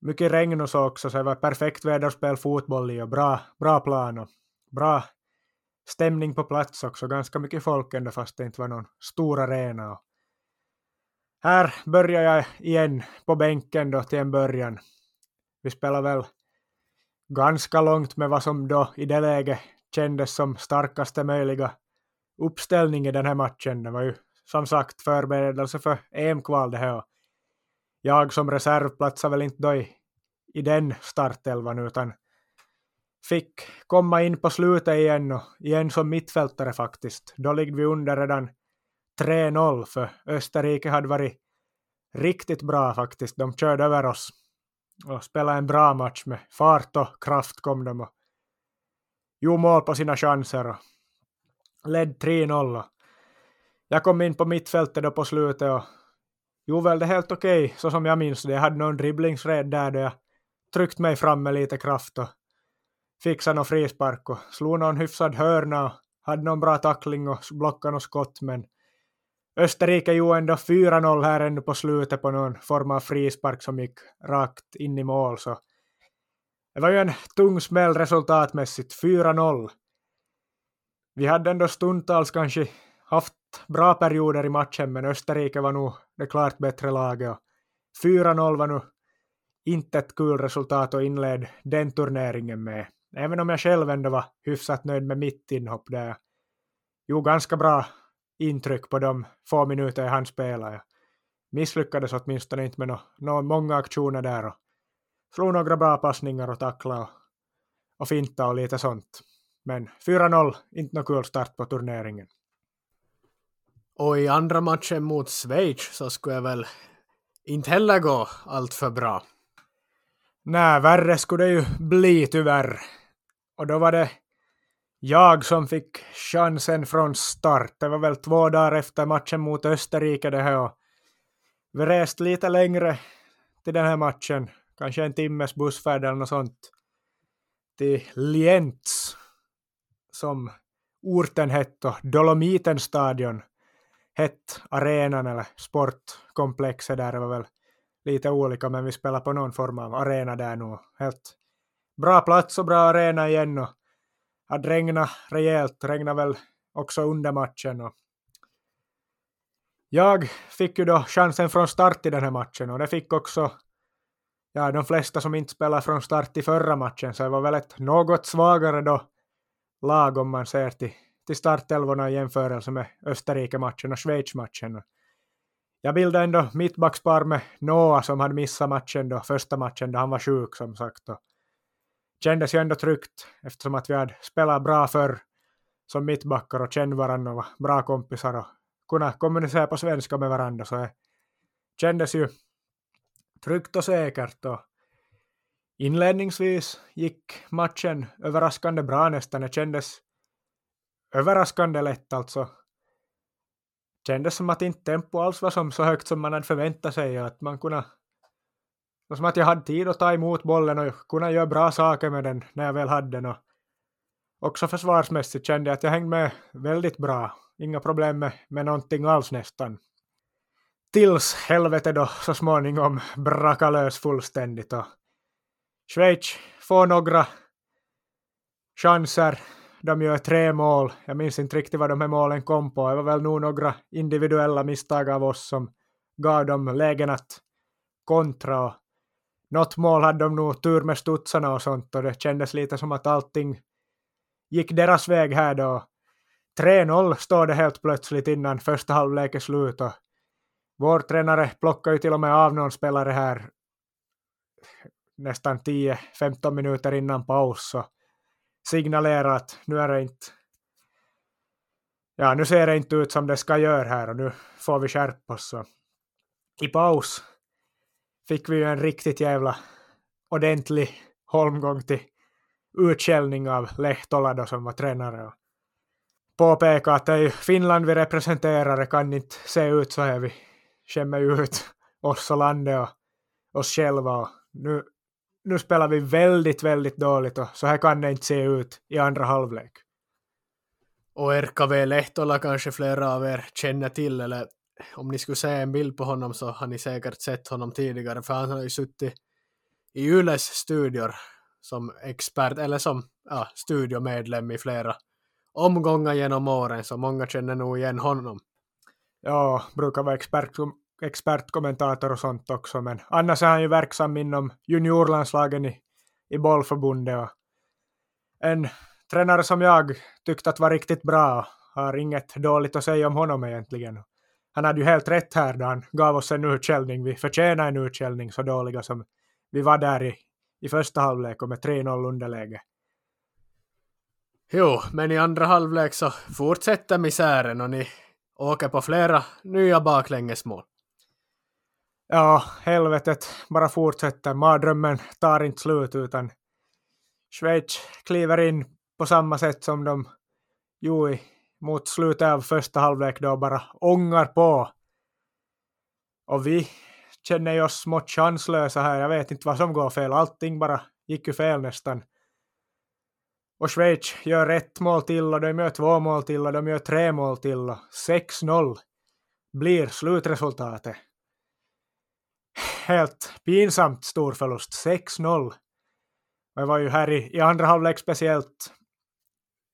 mycket regn och så också så det var perfekt väder att spela fotboll i och bra, bra plan och bra stämning på plats också. Ganska mycket folk ändå fast det inte var någon stor arena. Och här börjar jag igen på bänken då till en början. Vi spelar väl ganska långt med vad som då i det läget kändes som starkaste möjliga uppställning i den här matchen. Det var ju som sagt förberedelse för EM-kval det här. Jag som reserv platsade väl inte då i, i den startelvan utan fick komma in på slutet igen och igen som mittfältare faktiskt. Då ligger vi under redan 3-0 för Österrike hade varit riktigt bra faktiskt. De körde över oss och spelade en bra match med fart och kraft kom de och gjorde mål på sina chanser och ledde 3-0. Jag kom in på mittfältet då på slutet och gjorde väl det helt okej, okay, så som jag minns det. Jag hade någon dribblingsred där då jag tryckte mig fram med lite kraft och fixade någon frispark och slog någon hyfsad hörna och hade någon bra tackling och blockade något skott men Österrike gjorde ändå 4-0 här ännu på slutet på någon form av frispark som gick rakt in i mål. Så det var ju en tung smäll resultatmässigt, 4-0. Vi hade ändå stundtals kanske haft bra perioder i matchen, men Österrike var nog det klart bättre laget. 4-0 var nog inte ett kul resultat att inleda den turneringen med. Även om jag själv ändå var hyfsat nöjd med mitt inhopp där Jo, ganska bra intryck på de få minuter jag hann spela. Jag misslyckades åtminstone inte med några no, många aktioner där och slog några bra passningar och tackla och, och finta och lite sånt. Men 4-0, inte någon kul start på turneringen. Och i andra matchen mot Schweiz så skulle jag väl inte heller gå allt för bra. Nej, värre skulle det ju bli tyvärr. Och då var det jag som fick chansen från start. Det var väl två dagar efter matchen mot Österrike det här. Vi reste lite längre till den här matchen. Kanske en timmes bussfärd eller något sånt. Till Lienz, som orten hette, Dolomitenstadion hett arenan eller sportkomplexet där. Det var väl lite olika men vi spelade på någon form av arena där nu. Helt bra plats och bra arena igen och hade regnat rejält, regnade väl också under matchen. Och jag fick ju då chansen från start i den här matchen och det fick också ja, de flesta som inte spelade från start i förra matchen, så det var väl ett något svagare då lag om man ser till, till startelvorna i jämförelse med Österrike-matchen och Schweiz-matchen. Jag bildade ändå mittbackspar med Noah som hade missat matchen då, första matchen då han var sjuk som sagt. Och kändes ju ändå tryggt eftersom att vi hade spelat bra förr som mittbackar och kände varandra och var bra kompisar och kunna kommunicera på svenska med varandra så det kändes ju tryggt och säkert och inledningsvis gick matchen överraskande bra nästan. Det kändes överraskande lätt alltså. Kändes som att inte tempo alls var som så högt som man hade förväntat sig och att man kunde och som att jag hade tid att ta emot bollen och kunna göra bra saker med den när jag väl hade den. Och också försvarsmässigt kände jag att jag hängde med väldigt bra. Inga problem med, med någonting alls nästan. Tills helvete då så småningom brakade lös fullständigt och Schweiz får några chanser. De gör tre mål. Jag minns inte riktigt vad de här målen kom på. Det var väl nog några individuella misstag av oss som gav dem lägen att kontra och något mål hade de nog tur med studsarna och sånt och det kändes lite som att allting gick deras väg här då. 3-0 står det helt plötsligt innan första halvlek är slut och vår tränare plockar ju till och med av någon spelare här nästan 10-15 minuter innan paus och signalerar att nu är det inte ja, nu ser det inte ut som det ska göra här och nu får vi skärpa oss. Så. I paus fick vi ju en riktigt jävla ordentlig holmgång till utskällning av Lehtola då som var tränare. Och påpeka att det är ju Finland vi representerar, det kan inte se ut så här. Vi skämmer ju ut oss och landet och oss själva. Och nu, nu spelar vi väldigt, väldigt dåligt och så här kan det inte se ut i andra halvlek. Och RKV Lehtola kanske flera av er känner till, eller om ni skulle se en bild på honom så har ni säkert sett honom tidigare, för han har ju suttit i Yles studior som expert, eller som ja, studiomedlem i flera omgångar genom åren, så många känner nog igen honom. Ja, brukar vara expert, expertkommentator och sånt också, men annars är han ju verksam inom juniorlandslagen i, i bollförbundet och en tränare som jag tyckte att var riktigt bra, har inget dåligt att säga om honom egentligen. Han hade ju helt rätt här då han gav oss en utskällning. Vi förtjänar en utskällning så dåliga som vi var där i, i första halvlek och med 3-0 underläge. Jo, men i andra halvlek så fortsätter misären och ni åker på flera nya baklängesmål. Ja, helvetet bara fortsätter. Mardrömmen tar inte slut utan Schweiz kliver in på samma sätt som de gjorde mot slutet av första halvlek då bara ångar på. Och vi känner oss smått chanslösa här. Jag vet inte vad som går fel. Allting bara gick ju fel nästan. Och Schweiz gör ett mål till och de gör två mål till och de gör tre mål till. 6-0 blir slutresultatet. Helt pinsamt stor förlust. 6-0. Och jag var ju här i, i andra halvlek speciellt.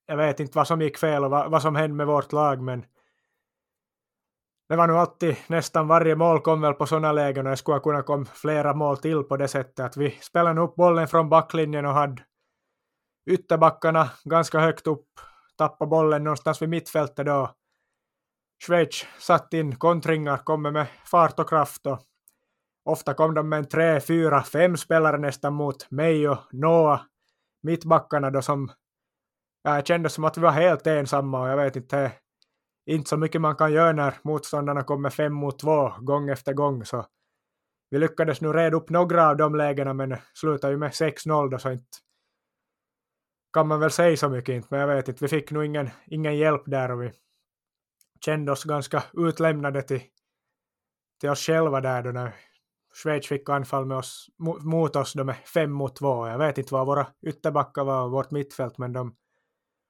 Jag vet inte vad som gick fel och vad, vad som hände med vårt lag men det var nog alltid, nästan varje mål kom väl på sådana lägen och det skulle kunna komma flera mål till på det sättet att vi spelade upp bollen från backlinjen och hade ytterbackarna ganska högt upp, tappade bollen någonstans vid mittfältet då. Schweiz satt in kontringar, kommer med fart och kraft och ofta kom de med en tre, fyra, fem spelare nästan mot mig och Noah, mittbackarna då som jag kände som att vi var helt ensamma och jag vet inte, inte så mycket man kan göra när motståndarna kommer fem mot två gång efter gång så vi lyckades nu reda upp några av de lägena men slutade ju med 6-0 då så inte kan man väl säga så mycket inte men jag vet inte, vi fick nog ingen, ingen hjälp där och vi kände oss ganska utlämnade till, till oss själva där då när Schweiz fick anfall med oss, mot oss då med fem mot två. Jag vet inte vad våra ytterbackar var och vårt mittfält men de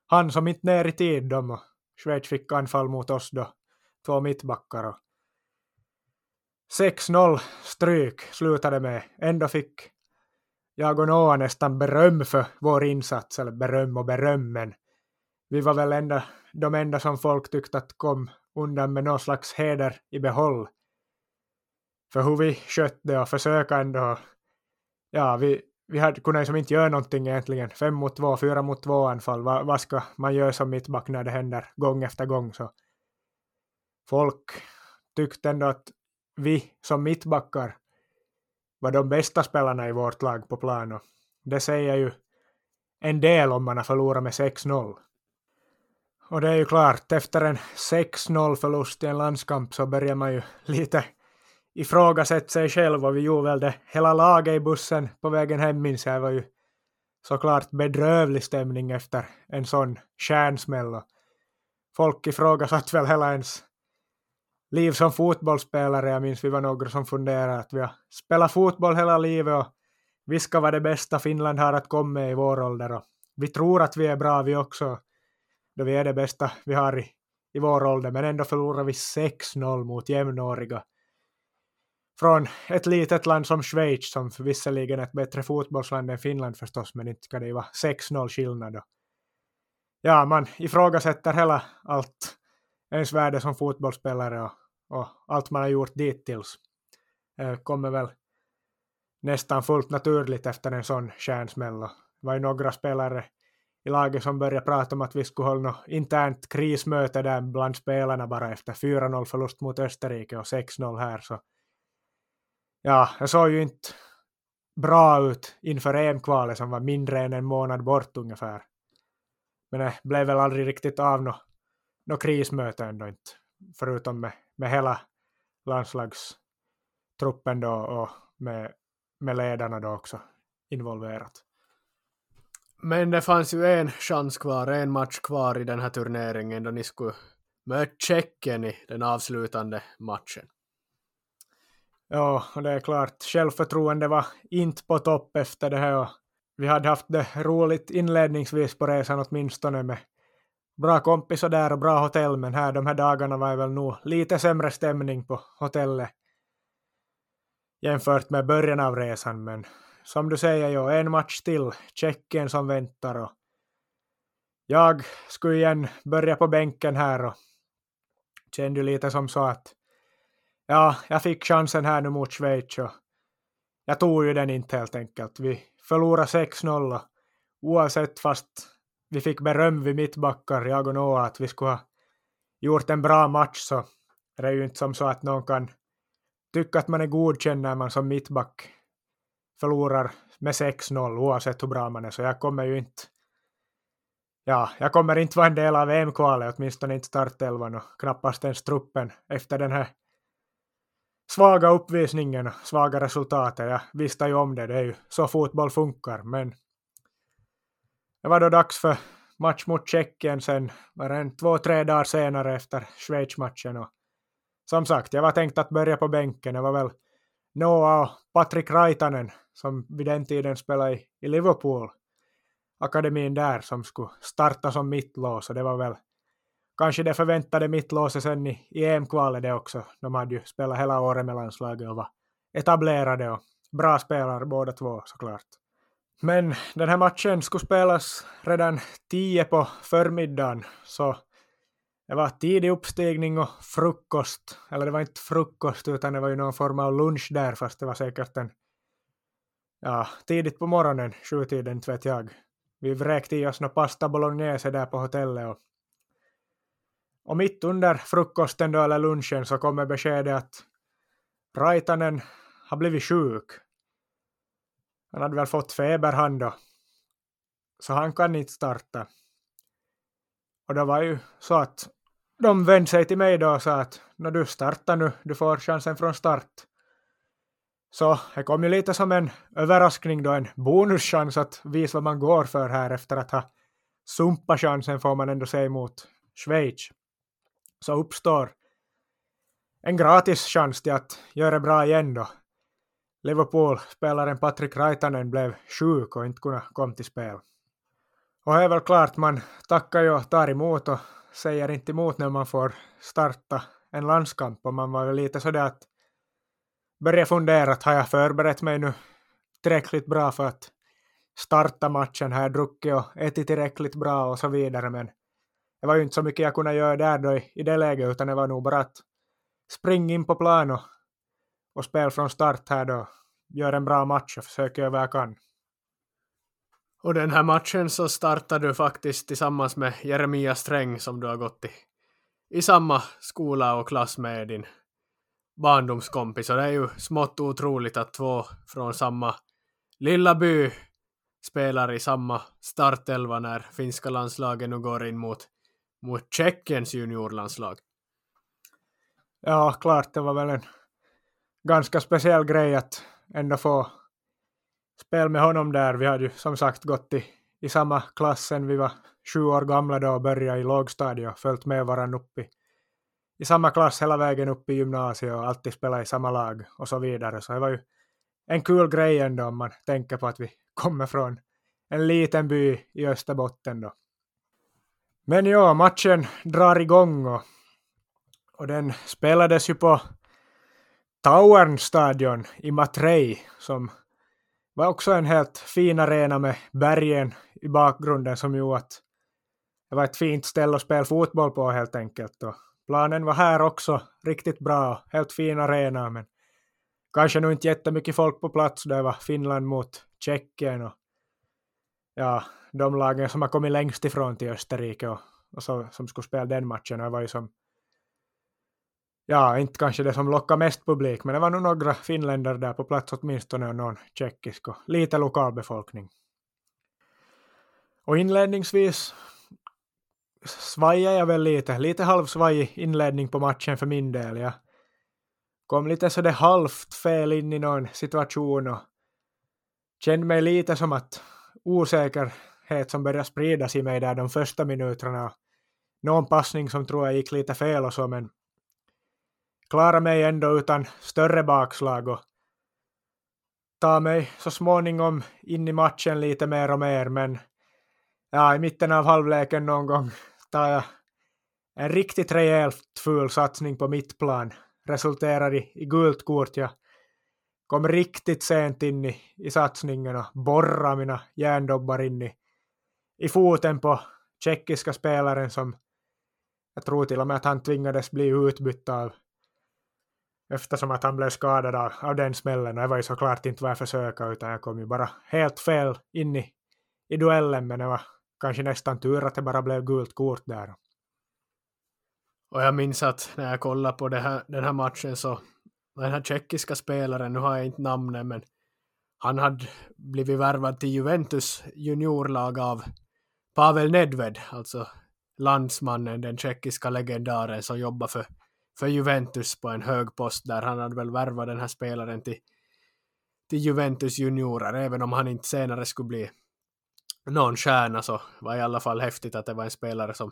han som inte ner i tid de och Schweiz fick anfall mot oss då, två mittbackar och 6-0 stryk slutade med. Ändå fick jag och Noah nästan beröm för vår insats, eller beröm och beröm, men vi var väl enda, de enda som folk tyckte att kom undan med någon slags heder i behåll. För hur vi skötte och försöka ändå, ja, vi, vi hade kunde liksom inte göra någonting egentligen. Fem mot två, fyra mot två anfall. Vad, vad ska man göra som mittback när det händer gång efter gång? Så folk tyckte ändå att vi som mittbackar var de bästa spelarna i vårt lag på plan. Och det säger ju en del om man har förlorat med 6-0. Och det är ju klart, efter en 6-0 förlust i en landskamp så börjar man ju lite ifrågasätta sig själv och vi gjorde väl det hela laget i bussen på vägen hem minns jag. Det var ju såklart bedrövlig stämning efter en sån stjärnsmäll. Folk ifrågasatte väl hela ens liv som fotbollsspelare. Jag minns vi var några som funderade att vi har spelat fotboll hela livet och vi ska vara det bästa Finland har att komma med i vår ålder. Och vi tror att vi är bra vi också, då vi är det bästa vi har i, i vår ålder, men ändå förlorar vi 6-0 mot jämnåriga från ett litet land som Schweiz, som visserligen är ett bättre fotbollsland än Finland förstås, men inte ska det ju vara 6-0 skillnad. Ja, man ifrågasätter hela allt ens värde som fotbollsspelare och och allt man har gjort dittills eh, kommer väl nästan fullt naturligt efter en sån stjärnsmäll. Det var ju några spelare i laget som började prata om att vi skulle hålla något internt krismöte där bland spelarna bara efter 4-0 förlust mot Österrike och 6-0 här. Så ja, det såg ju inte bra ut inför EM-kvalet som var mindre än en månad bort ungefär. Men det blev väl aldrig riktigt av något no krismöte ändå inte, förutom med, med hela landslagstruppen då och med, med ledarna då också involverat. Men det fanns ju en chans kvar, en match kvar i den här turneringen då ni skulle möta Tjeckien i den avslutande matchen. Ja, och det är klart, självförtroende var inte på topp efter det här vi hade haft det roligt inledningsvis på resan åtminstone med bra kompisar där och bra hotell, men här de här dagarna var det väl nog lite sämre stämning på hotellet jämfört med början av resan, men som du säger, ja, en match till, Tjeckien som väntar och jag skulle igen börja på bänken här och kände lite som så att ja, jag fick chansen här nu mot Schweiz och jag tog ju den inte helt enkelt. Vi förlorade 6-0 oavsett fast vi fick beröm vid mittbackar, jag och Noah, att vi skulle ha gjort en bra match så är det ju inte som så att någon kan tycka att man är godkänd när man som mittback förlorar med 6-0 oavsett hur bra man är, så jag kommer ju inte Ja, jag kommer inte vara en del av EM-kvalet, åtminstone inte startelvan och knappast ens truppen efter den här svaga uppvisningen och svaga resultatet. Jag visste ju om det, det är ju så fotboll funkar, men det var då dags för match mot Tjeckien sen, var det en två, tre dagar senare efter Schweiz-matchen och som sagt, jag var tänkt att börja på bänken, det var väl Noah och Patrik Raitanen som vid den tiden spelade i, i Liverpool, akademin där, som skulle starta som mittlås och det var väl kanske det förväntade mittlåset sen i, i EM-kvalet det också. De hade ju spelat hela året med landslaget och var etablerade och bra spelare båda två såklart. Men den här matchen skulle spelas redan tio på förmiddagen, så det var tidig uppstigning och frukost. Eller det var inte frukost, utan det var ju någon form av lunch där, fast det var säkert en ja, tidigt på morgonen, sjutiden, inte vet jag. Vi vräkte i oss några pasta bolognese där på hotellet och, och mitt under frukosten då, eller lunchen, så kommer beskedet att Raitanen har blivit sjuk. Han hade väl fått feber han då. Så han kan inte starta. Och det var ju så att de vände sig till mig då och sa att när du startar nu, du får chansen från start. Så det kom ju lite som en överraskning då, en bonuschans att visa vad man går för här efter att ha sumpat chansen får man ändå säga mot Schweiz. Så uppstår en gratis chans till att göra bra igen då. Liverpool-spelaren Patrik Raitanen blev sjuk och inte kunde komma till spel. Och det är väl klart man tackar ju och tar emot och säger inte emot när man får starta en landskamp och man var väl lite sådär att börja fundera att har jag förberett mig nu tillräckligt bra för att starta matchen, har jag druckit och ätit tillräckligt bra och så vidare men det var ju inte så mycket jag kunde göra där då i, i det läget utan det var nog bara att springa in på plan och, och spela från start här då, göra en bra match och försöka göra vad jag kan. Och den här matchen så startade du faktiskt tillsammans med Jeremia Sträng som du har gått i, i samma skola och klass med din barndomskompis. Och det är ju smått otroligt att två från samma lilla by spelar i samma startelva när finska landslaget nu går in mot, mot Tjeckiens juniorlandslag. Ja, klart, det var väl en ganska speciell grej att ändå få spel med honom där. Vi hade ju som sagt gått i, i samma klass sen vi var sju år gamla då och började i lågstadiet och följt med varandra upp i, i samma klass hela vägen upp i gymnasiet och alltid spelat i samma lag och så vidare. Så det var ju en kul grej ändå om man tänker på att vi kommer från en liten by i Österbotten då. Men ja, matchen drar igång och, och den spelades ju på Tauernstadion i Matrei som var också en helt fin arena med bergen i bakgrunden som gjorde att det var ett fint ställe att spela fotboll på helt enkelt. Och Planen var här också riktigt bra, helt fin arena, men kanske nog inte jättemycket folk på plats. Det var Finland mot Tjeckien och ja, de lagen som har kommit längst ifrån till Österrike och, och så, som skulle spela den matchen. Det var ju som ja, inte kanske det som lockade mest publik, men det var nog några finländare där på plats åtminstone och någon tjeckisk och lite lokalbefolkning. Och inledningsvis svajade jag väl lite, lite halvsvajig inledning på matchen för min del. Jag kom lite så det halvt fel in i någon situation och kände mig lite som att osäker osäkerhet som började spridas i mig där de första minuterna. Någon passning som tror jag gick lite fel och så, men klara mig ändå utan större bakslag och ta mig så småningom in i matchen lite mer och mer, men ja, i mitten av halvleken någon gång tar jag en riktigt rejält ful satsning på mitt plan. Resulterar i, i gult kort. Jag kom riktigt sent in i, i satsningen och borrade mina järndobbar in i, i foten på tjeckiska spelaren som jag tror till och med att han tvingades bli utbytt av eftersom att han blev skadad av, av den smällen. Och det var ju såklart inte vad jag försöka utan jag kom ju bara helt fel in i, i duellen men det var kanske nästan tur att det bara blev gult kort där. Och jag minns att när jag kollade på här, den här matchen så den här tjeckiska spelaren, nu har jag inte namnet men han hade blivit värvad till Juventus juniorlag av Pavel Nedved, alltså landsmannen, den tjeckiska legendaren som jobbar för, för Juventus på en hög post där. Han hade väl värvat den här spelaren till, till Juventus juniorer, även om han inte senare skulle bli någon stjärna så var i alla fall häftigt att det var en spelare som,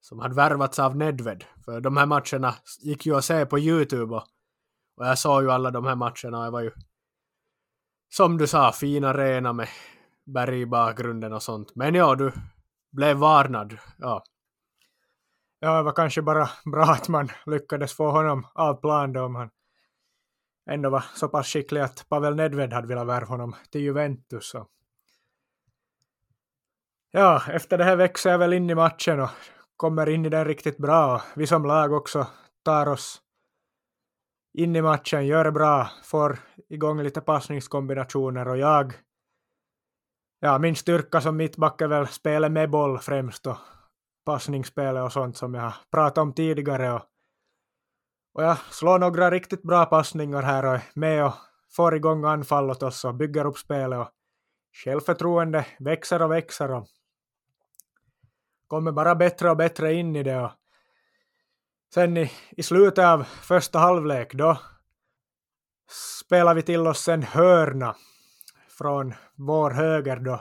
som hade värvats av Nedved. För de här matcherna gick ju att se på Youtube och, och jag såg ju alla de här matcherna och det var ju som du sa, fin arena med berg i bakgrunden och sånt. Men ja, du blev varnad. Ja. Ja, det var kanske bara bra att man lyckades få honom av plan då om han ändå var så pass skicklig att Pavel Nedved hade velat värva honom till Juventus. Och... ja, efter det här växer jag väl in i matchen och kommer in i den riktigt bra. Vi som lag också tar oss in i matchen, gör det bra, får igång lite passningskombinationer och jag ja, min styrka som mittback är väl spelet med boll främst och passningsspelet och sånt som jag har pratat om tidigare och, och jag slår några riktigt bra passningar här och är med och får igång anfall åt oss och bygger upp spelet och självförtroende växer och växer och kommer bara bättre och bättre in i det. Och sen i, i slutet av första halvlek då spelar vi till oss en hörna från vår höger då.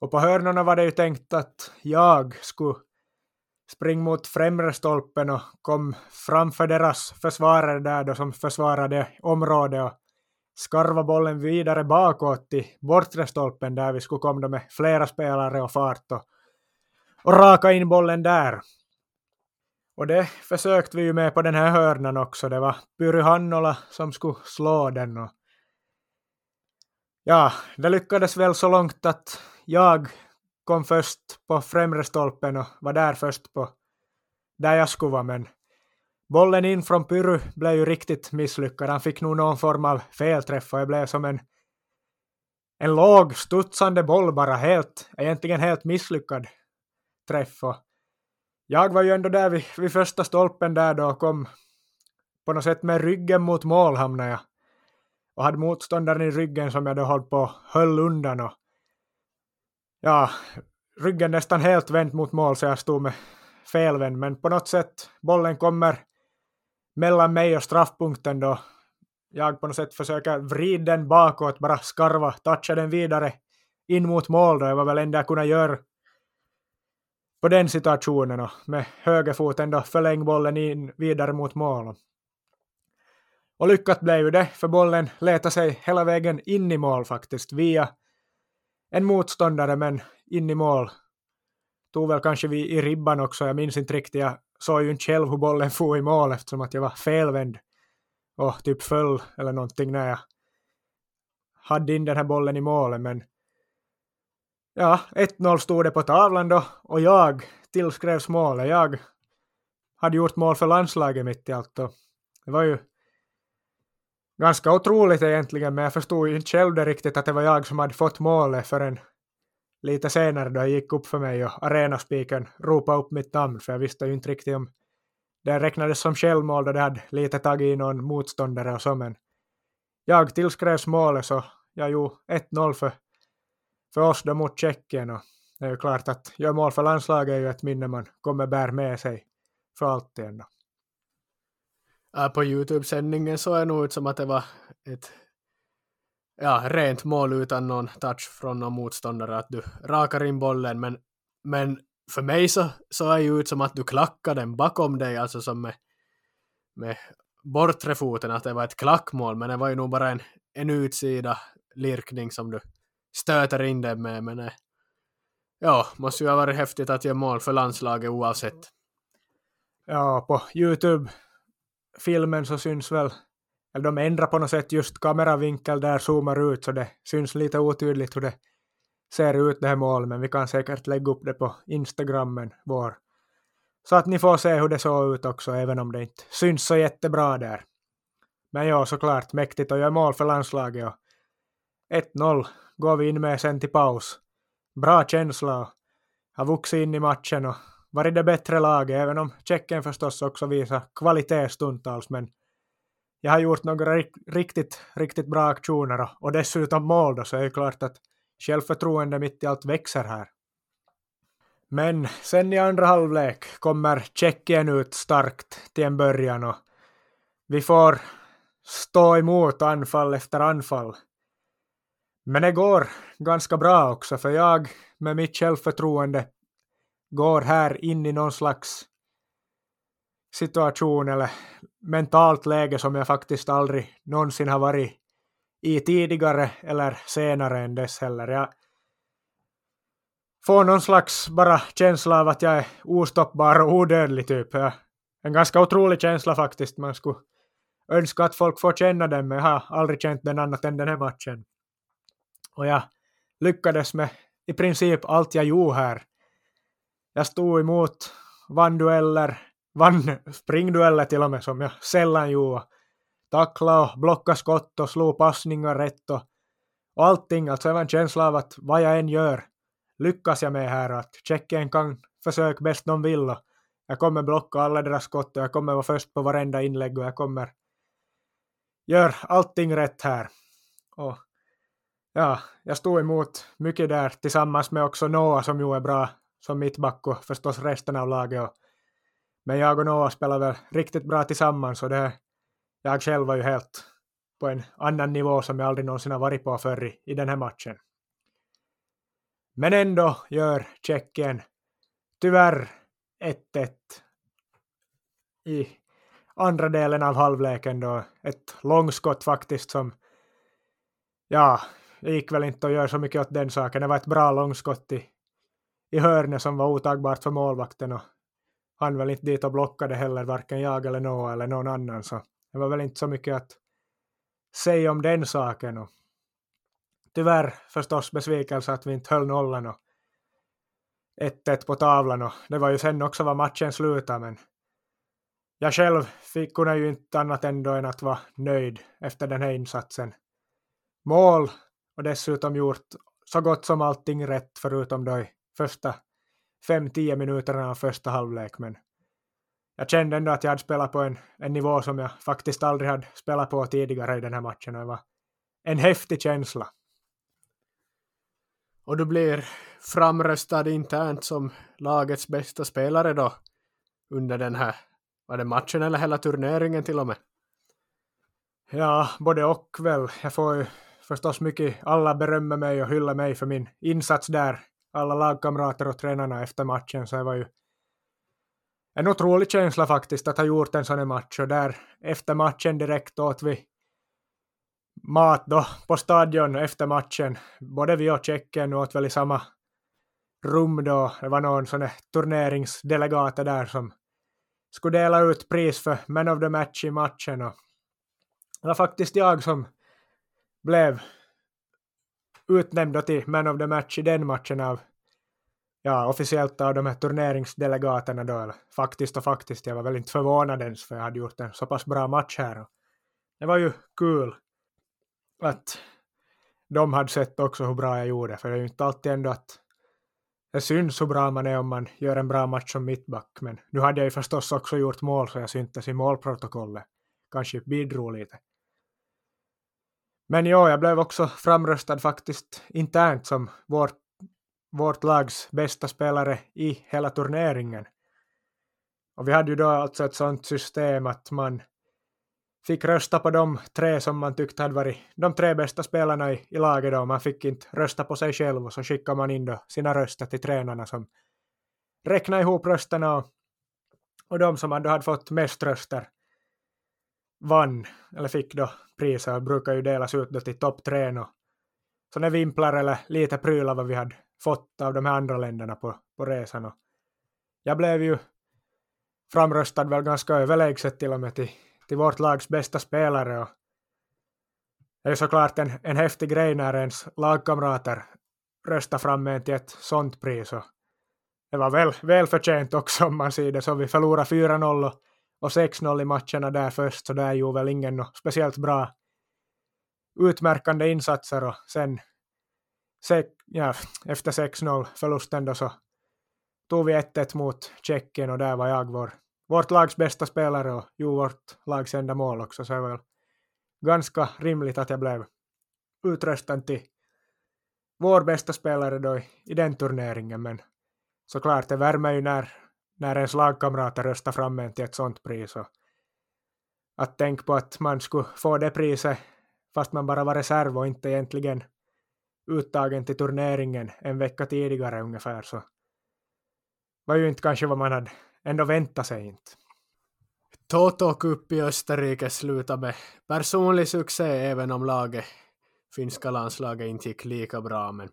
Och på hörnorna var det ju tänkt att jag skulle springa mot främre stolpen och kom framför deras försvarare där då som försvarade området och skarva bollen vidare bakåt till bortre stolpen där vi skulle komma med flera spelare och fart och och raka in bollen där. Och det försökte vi ju med på den här hörnan också. Det var Pyry Hannola som skulle slå den. Och ja, det lyckades väl så långt att jag kom först på främre stolpen och var där först på där jag skulle vara. Men bollen in från Pyry blev ju riktigt misslyckad. Han fick nog någon form av felträff och det blev som en en låg studsande boll bara helt, egentligen helt misslyckad träff. Och jag var ju ändå där vid, vid första stolpen där då och kom på något sätt med ryggen mot mål hamnade jag. Och hade motståndaren i ryggen som jag då höll på höll undan och ja, ryggen nästan helt vänt mot mål så jag stod med felvänd. Men på något sätt, bollen kommer mellan mig och straffpunkten då jag på något sätt försöker vrida den bakåt, bara skarva, toucha den vidare in mot mål då. Det var väl enda jag kunde göra på den situationen och med högerfoten då förläng bollen in vidare mot mål. Och lyckat blev ju det, för bollen letade sig hela vägen in i mål faktiskt, via en motståndare men in i mål. Tog väl kanske vi i ribban också, jag minns inte riktigt, jag såg ju inte själv hur bollen for i mål eftersom att jag var felvänd och typ föll eller någonting när jag hade in den här bollen i målet men Ja, 1-0 stod det på tavlan då och jag tillskrevs målet. Jag hade gjort mål för landslaget mitt i allt. Och det var ju ganska otroligt egentligen, men jag förstod ju inte själv det riktigt att det var jag som hade fått målet förrän lite senare då jag gick upp för mig och arenaspiken ropade upp mitt namn, för jag visste ju inte riktigt om det räknades som självmål då det hade lite tagit i någon motståndare och så, men jag tillskrevs målet så jag gjorde 1-0 för, för oss då mot Tjeckien och det är ju klart att göra mål för landslaget är ju ett minne man kommer bära med sig för alltid ändå. På Youtube-sändningen såg det nog ut som att det var ett ja, rent mål utan någon touch från någon motståndare, att du rakar in bollen, men, men för mig så såg det ju ut som att du klackade den bakom dig, alltså som med, med bortre foten, att det var ett klackmål, men det var ju nog bara en, en utsida lirkning som du stöter in den med, men eh, ja, måste ju ha varit häftigt att göra mål för landslaget oavsett. Ja, på Youtube Filmen så syns väl, eller de ändrar på något sätt just kameravinkel där zoomar ut så det syns lite otydligt hur det ser ut det här målet, men vi kan säkert lägga upp det på Instagrammen vår. Så att ni får se hur det såg ut också, även om det inte syns så jättebra där. Men ja, såklart mäktigt att göra mål för landslaget och 1-0 går vi in med sen till paus. Bra känsla och har vuxit in i matchen och varit det bättre laget, även om Tjeckien förstås också visar kvalitet stundtals, men jag har gjort några riktigt, riktigt bra aktioner och, dessutom mål då, så är det klart att självförtroende mitt i allt växer här. Men sen i andra halvlek kommer Tjeckien ut starkt till en början och vi får stå emot anfall efter anfall. Men det går ganska bra också för jag med mitt självförtroende går här in i någon slags situation eller mentalt läge som jag faktiskt aldrig någonsin har varit i tidigare eller senare än dess heller. Jag får någon slags bara känsla av att jag är ostoppbar och odödlig typ. En ganska otrolig känsla faktiskt. Man skulle önska att folk får känna den, men jag har aldrig känt den annat än den här matchen. Och jag lyckades med i princip allt jag gjorde här. Jag stod emot, vann dueller, vann springdueller till och med som jag sällan gjorde tackla och blocka skott och slå passningar rätt och, och allting. Alltså jag var en känsla av att vad jag än gör lyckas jag med här att Tjeckien kan försöka bäst de vill och jag kommer blocka alla deras skott och jag kommer vara först på varenda inlägg och jag kommer göra allting rätt här. Och ja, jag stod emot mycket där tillsammans med också Noah som ju är bra som mittback och förstås resten av laget. Och, men jag och Noah spelar väl riktigt bra tillsammans och det jag själv var ju helt på en annan nivå som jag aldrig någonsin har varit på förr i, i den här matchen. Men ändå gör Tjeckien tyvärr 1-1 i andra delen av halvleken då. Ett långskott faktiskt som, ja, det gick väl inte att göra så mycket åt den saken. Det var ett bra långskott i, i hörnet som var otagbart för målvakten och han väl inte dit och blockade heller, varken jag eller Noah eller någon annan. Så det var väl inte så mycket att säga om den saken. Och tyvärr förstås besvikelse att vi inte höll nollan och 1-1 på tavlan och det var ju sen också vad matchen slutade men jag själv fick, kunde ju inte annat ändå än att vara nöjd efter den här insatsen. Mål och dessutom gjort så gott som allting rätt förutom då i första 5-10 minuterna av första halvlek men jag kände ändå att jag hade spelat på en, en nivå som jag faktiskt aldrig hade spelat på tidigare i den här matchen och det var en häftig känsla. Och du blir framröstad internt som lagets bästa spelare då under den här, var det matchen eller hela turneringen till och med? Ja, både och väl. Jag får ju förstås mycket, alla berömmer mig och hyllar mig för min insats där. Alla lagkamrater och tränarna efter matchen, så det var ju en otrolig känsla faktiskt att ha gjort en sån här match och där efter matchen direkt åt vi mat då på stadion efter matchen. Både vi och Tjeckien åt väl i samma rum då. Det var någon sån här turneringsdelegater där som skulle dela ut pris för Man of the Match i matchen och det var faktiskt jag som blev utnämnd till Man of the Match i den matchen av ja, officiellt av de här turneringsdelegaterna då, eller faktiskt och faktiskt, jag var väl inte förvånad ens för jag hade gjort en så pass bra match här. Det var ju kul att de hade sett också hur bra jag gjorde, för det är ju inte alltid ändå att det syns hur bra man är om man gör en bra match som mittback, men nu hade jag ju förstås också gjort mål så jag syntes i målprotokollet. Kanske bidrog lite. Men ja, jag blev också framröstad faktiskt internt som vårt, vårt lags bästa spelare i hela turneringen. Och vi hade ju då alltså ett sånt system att man fick rösta på de tre som man tyckte hade varit de tre bästa spelarna i, i laget då. Man fick inte rösta på sig själv och så skickade man in då sina röster till tränarna som räknade ihop rösterna och, och de som då hade fått mest röster vann, eller fick då priser och brukar ju delas ut då till topp tre och sådana vimplar eller lite prylar vad vi hade fått av de här andra länderna på, på resan. Och jag blev ju framröstad väl ganska överlägset till och med till, till vårt lags bästa spelare. Och det är ju såklart en, en häftig grej när ens lagkamrater röstar fram en till ett sånt pris. Och det var väl välförtjänt också om man ser det så. Vi förlorade 4-0 och och 6-0 i matcherna där först, så där gjorde väl ingen speciellt bra utmärkande insatser. Och sen ja, efter 6-0 förlusten då så tog vi 1-1 mot Tjeckien och där var jag vår, vårt lags bästa spelare och gjorde vårt lags enda mål också. Så det var väl ganska rimligt att jag blev utröstad till vår bästa spelare då i, i den turneringen. Men såklart det värmer ju när när ens lagkamrater röstar fram en till ett sånt pris. Och att tänka på att man skulle få det priset fast man bara var reserv och inte egentligen uttagen till turneringen en vecka tidigare ungefär så var ju inte kanske vad man hade ändå väntat sig inte. Toto Cup i Österrike slutade med personlig succé även om laget, finska landslaget inte gick lika bra men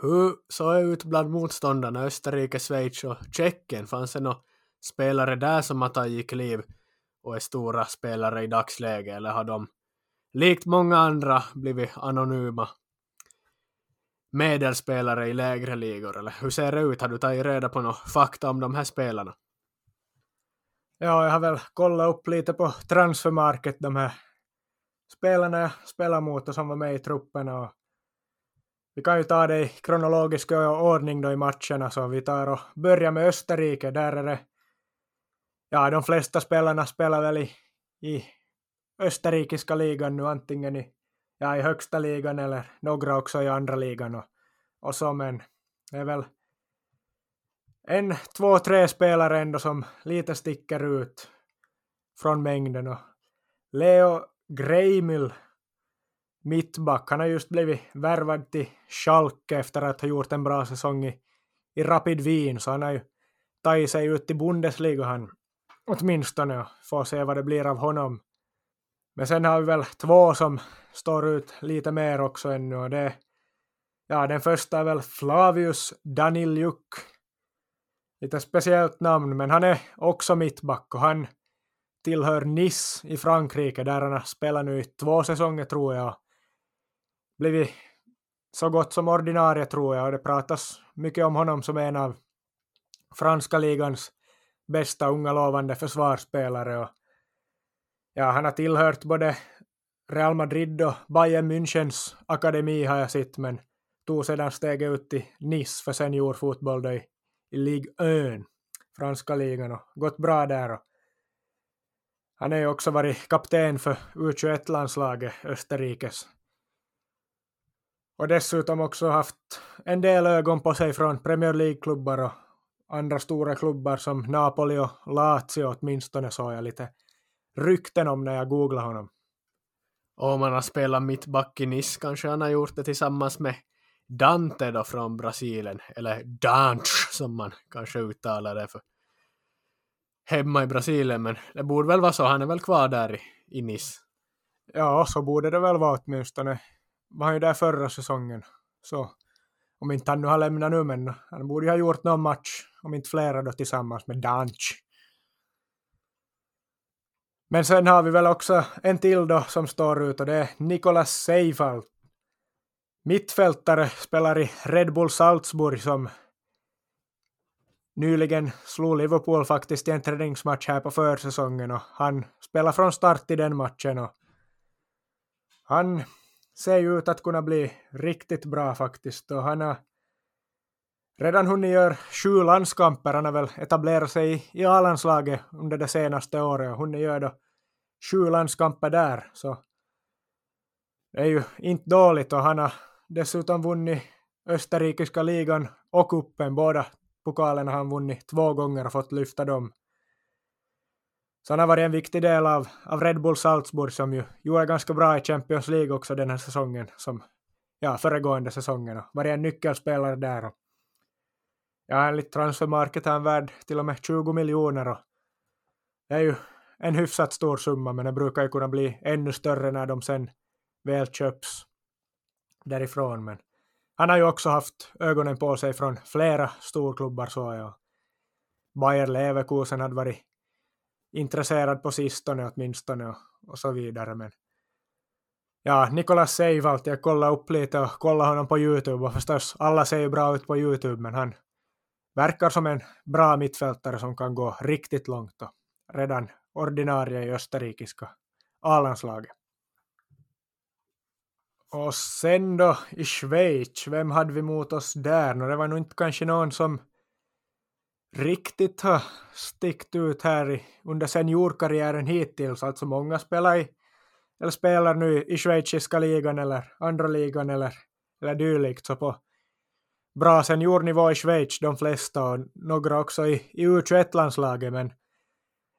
hur såg det ut bland motståndarna Österrike, Schweiz och Tjeckien? Fanns det några spelare där som har tagit kliv och är stora spelare i dagsläget eller har de likt många andra blivit anonyma medelspelare i lägre ligor eller hur ser det ut? Har du tagit reda på några fakta om de här spelarna? Ja, jag har väl kollat upp lite på transfermarket de här spelarna jag spelar mot och som var med i truppen och vi kan ju ta det i kronologisk ordning då i matcherna, så alltså, vi tar och börjar med Österrike. Där är det, ja, de flesta spelarna spelar väl i, i österrikiska ligan nu, antingen i, ja, i högsta ligan eller några också i andra ligan. Och, och så, men det är väl en, två, tre spelare ändå som lite sticker ut från mängden. Och Leo Greimil mittback. Han har just blivit värvad till Schalke efter att ha gjort en bra säsong i, i Rapid Wien, så han har ju tagit sig ut till Bundesliga han åtminstone och får se vad det blir av honom. Men sen har vi väl två som står ut lite mer också ännu och det ja, den första är väl Flavius Daniljuk. Lite speciellt namn, men han är också mittback och han tillhör Nice i Frankrike där han har spelat nu i två säsonger tror jag blivit så gott som ordinarie tror jag. Och det pratas mycket om honom som en av franska ligans bästa unga lovande försvarsspelare. Och ja, han har tillhört både Real Madrid och Bayern Münchens akademi har jag sett men tog sedan steget ut till Nice för seniorfotboll då i, i Ligue 1, franska ligan och gått bra där. Och han har ju också varit kapten för U21-landslaget Österrikes och dessutom också haft en del ögon på sig från Premier League-klubbar och andra stora klubbar som Napoli och Lazio åtminstone såg jag lite rykten om när jag googlade honom. Och om han har spelat mittback i Nice kanske han har gjort det tillsammans med Dante då från Brasilien, eller Dante som man kanske uttalar det för hemma i Brasilien, men det borde väl vara så, han är väl kvar där i, i Nice. Ja, så borde det väl vara åtminstone var han ju där förra säsongen. Så om inte han nu har lämnat nu, men han borde ju ha gjort någon match, om inte flera då tillsammans med Danch. Men sen har vi väl också en till då som står ut och det är Nicolas Seifald. Mittfältare spelar i Red Bull Salzburg som nyligen slog Liverpool faktiskt i en träningsmatch här på försäsongen och han spelar från start i den matchen och han ser ju ut att kunna bli riktigt bra faktiskt och han har redan hunnit göra sju landskamper. Han har väl etablerat sig i, A-landslaget under det senaste året och hunnit göra då sju landskamper där. Så det är ju inte dåligt och han har dessutom vunnit österrikiska ligan och kuppen. Båda pokalerna har han vunnit två gånger och fått lyfta dem. Så han har varit en viktig del av, av Red Bull Salzburg som ju gjorde ganska bra i Champions League också den här säsongen, som ja, föregående säsongen och varit en nyckelspelare där. Och, ja, enligt transfermarket är han värd till och med 20 miljoner och det är ju en hyfsat stor summa, men den brukar ju kunna bli ännu större när de sen väl köps därifrån. Men han har ju också haft ögonen på sig från flera storklubbar så jag. Bayer Leverkusen hade varit intresserad på sistone åtminstone och, och så vidare. Men ja, Nikolas Seivalt, jag kollade upp lite och kollade honom på Youtube och förstås alla ser ju bra ut på Youtube men han verkar som en bra mittfältare som kan gå riktigt långt och redan ordinarie i österrikiska A-landslaget. Och sen då i Schweiz, vem hade vi mot oss där? No, det var nog inte kanske någon som riktigt har stickt ut här i, under seniorkarriären hittills. Alltså många spelar, i, eller spelar nu i schweiziska ligan eller andra ligan eller, eller dylikt. Så på bra seniornivå i Schweiz de flesta och några också i, i U21-landslaget. Men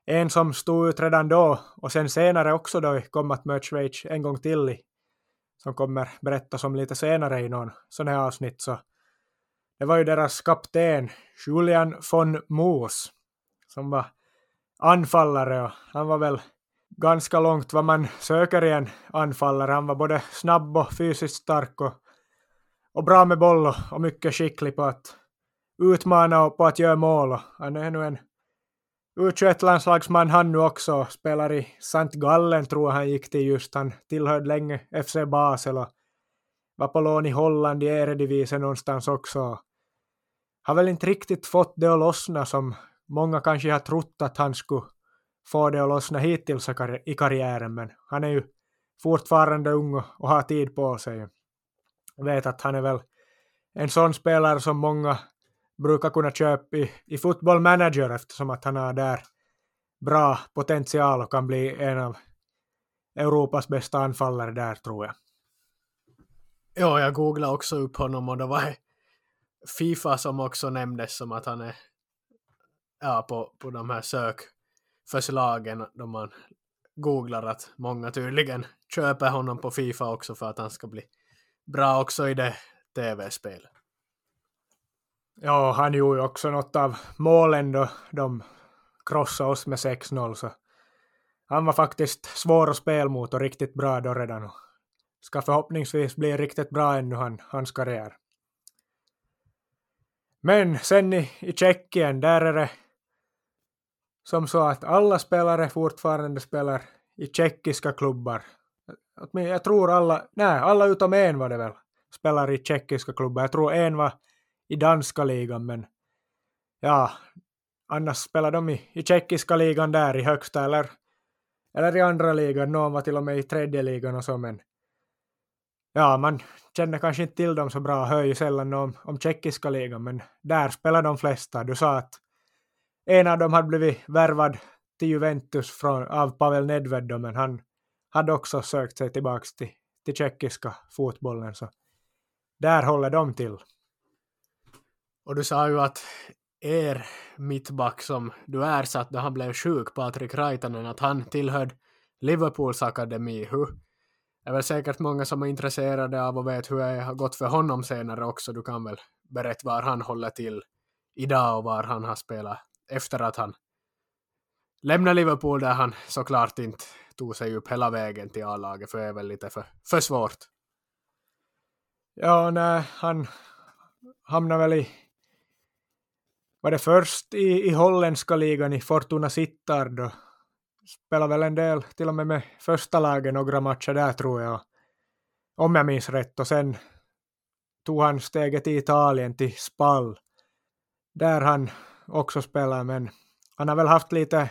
en som stod ut redan då och sen senare också då kom att möta Schweiz en gång till i, som kommer berättas om lite senare i någon sån här avsnitt så det var ju deras kapten Julian von Moos som var anfallare och han var väl ganska långt vad man söker i en anfallare. Han var både snabb och fysiskt stark och, och bra med boll och, och mycket skicklig på att utmana och på att göra mål. Och han är nu en U21-landslagsman han nu också, spelar i St. Gallen tror jag han gick till just. Han tillhörde länge FC Basel och var på lån i Holland i Eredivisie någonstans också. Har väl inte riktigt fått det att lossna som många kanske har trott att han skulle få det att lossna hittills i karriären, men han är ju fortfarande ung och har tid på sig. Jag vet att han är väl en sån spelare som många brukar kunna köpa i, i Football Manager eftersom att han har där bra potential och kan bli en av Europas bästa anfallare där tror jag. Ja, jag googlade också upp honom och det var Fifa som också nämndes som att han är ja, på, på de här sökförslagen då man googlar att många tydligen köper honom på Fifa också för att han ska bli bra också i det tv-spelet. Ja, han gjorde ju också något av målen då de krossade oss med 6-0 så han var faktiskt svår att spela mot och riktigt bra då redan och ska förhoppningsvis bli riktigt bra ännu han, hans karriär. Men sen i, i Tjeckien, där är det som så att alla spelare fortfarande spelar i tjeckiska klubbar. Jag tror alla, nej, alla utom en var det väl, spelar i tjeckiska klubbar. Jag tror en var i danska ligan, men ja, annars spelar de i, i tjeckiska ligan där i högsta eller, eller i andra ligan. Någon var till och med i tredje ligan och så, men ja, man känner kanske inte till dem så bra, hör ju sällan om, om tjeckiska ligan, men där spelar de flesta. Du sa att en av dem hade blivit värvad till Juventus från, av Pavel Nedved, men han hade också sökt sig tillbaka till, till tjeckiska fotbollen, så där håller de till. Och du sa ju att er mittback som du ersatte, när han blev sjuk, Patrik Raitanen, att han tillhörde Liverpools akademi. Hur, är väl säkert många som är intresserade av och vet hur det har gått för honom senare också. Du kan väl berätta var han håller till idag och var han har spelat efter att han lämnade Liverpool där han såklart inte tog sig upp hela vägen till A-laget för det är väl lite för, för svårt. Ja, nej, han hamnade väl i var det först i, i holländska ligan i Fortuna Sittard och spelade väl en del till och med med första laget några matcher där tror jag. Om jag minns rätt och sen tog han steget i Italien till Spall. Där han också spelar, men han har väl haft lite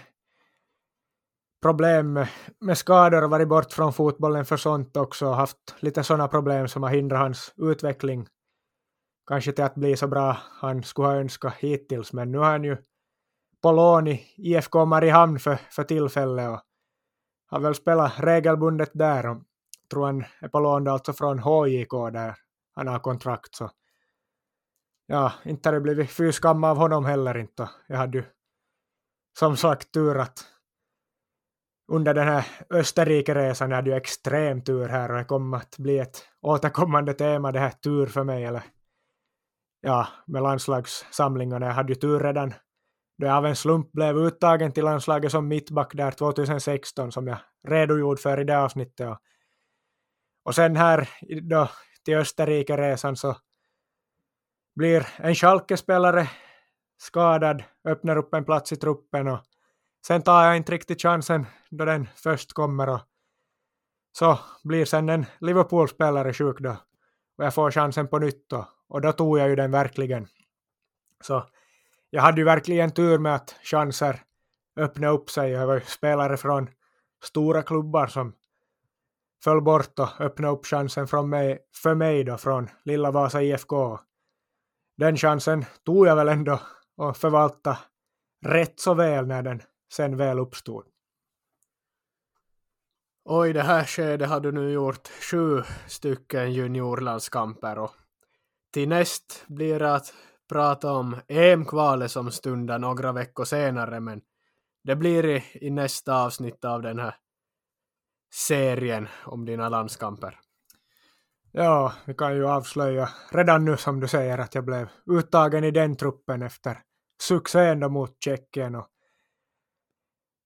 problem med, med skador och varit bort från fotbollen för sånt också, haft lite sådana problem som har hindrat hans utveckling kanske till att bli så bra han skulle ha önskat hittills, men nu har han ju på lån i IFK Mariehamn för, för tillfället och har väl spelat regelbundet där och tror han är på lån alltså från HJK där han har kontrakt så ja, inte har det blivit fy skam av honom heller inte. Jag hade ju som sagt tur att under den här Österrike-resan jag hade extrem tur här och det kommer att bli ett återkommande tema det här tur för mig eller ja, med landslagssamlingarna. Jag hade ju tur redan då jag av en slump blev uttagen till landslaget som mittback där 2016 som jag redogjorde för i det avsnittet. Och, och sen här då till Österrike-resan så blir en Schalke-spelare skadad, öppnar upp en plats i truppen och sen tar jag inte riktigt chansen då den först kommer och så blir sen en Liverpool-spelare sjuk då och jag får chansen på nytt då, och då tog jag ju den verkligen. Så jag hade ju verkligen tur med att chanser öppnade upp sig. Jag var ju spelare från stora klubbar som föll bort och öppnade upp chansen från mig, för mig då från lilla Vasa IFK. Den chansen tog jag väl ändå och förvalta rätt så väl när den sen väl uppstod. Och i det här skedet har du nu gjort sju stycken juniorlandskamper och till näst blir det att prata om EM-kvalet som stundar några veckor senare men det blir i, i nästa avsnitt av den här serien om dina landskamper. Ja, vi kan ju avslöja redan nu som du säger att jag blev uttagen i den truppen efter succén då mot Tjeckien och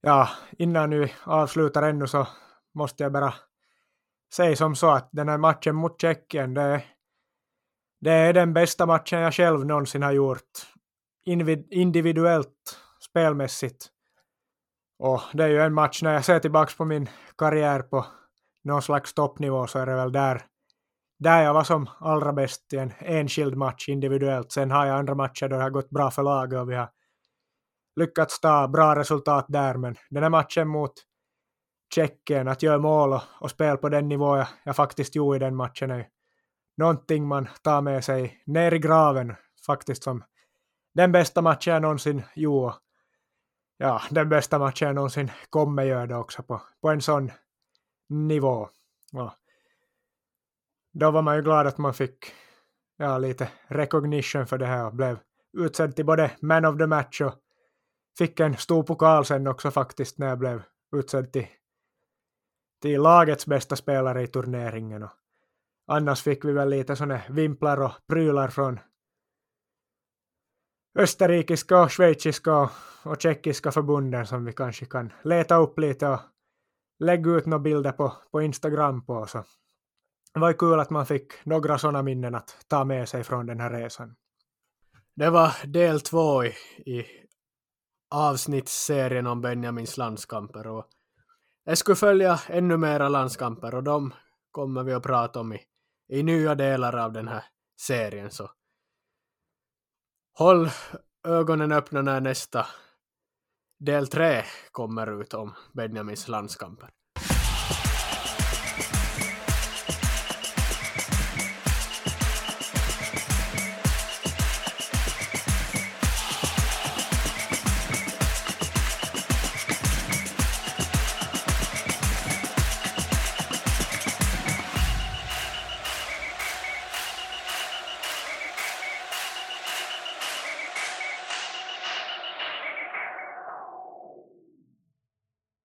ja, innan vi avslutar ännu så måste jag bara säga som så att den här matchen mot Tjeckien, det, det är den bästa matchen jag själv någonsin har gjort. Individuellt, spelmässigt. Och det är ju en match när jag ser tillbaka på min karriär på någon slags toppnivå så är det väl där, där jag var som allra bäst i en enskild match individuellt. Sen har jag andra matcher då det har gått bra för laget och vi har lyckats ta bra resultat där men den här matchen mot Tjeckien, att göra mål och, och spela på den nivå jag, jag faktiskt gjorde i den matchen är någonting man tar med sig ner i graven faktiskt som den bästa matchen jag någonsin gjorde. Ja, den bästa matchen jag någonsin kommer göra det också på, på en sån nivå. Ja. Då var man ju glad att man fick ja, lite recognition för det här och blev utsedd till både man of the match och fick en stor pokal sen också faktiskt när jag blev utsedd till till lagets bästa spelare i turneringen. Och annars fick vi väl lite såna vimplar och prylar från österrikiska och schweiziska och tjeckiska förbunden som vi kanske kan leta upp lite och lägga ut några bilder på, på Instagram på. Så det var ju kul att man fick några sådana minnen att ta med sig från den här resan. Det var del två i, i avsnittsserien om Benjamins landskamper och jag skulle följa ännu mera landskamper och de kommer vi att prata om i, i nya delar av den här serien. Så håll ögonen öppna när nästa del tre kommer ut om Benjamins landskamper.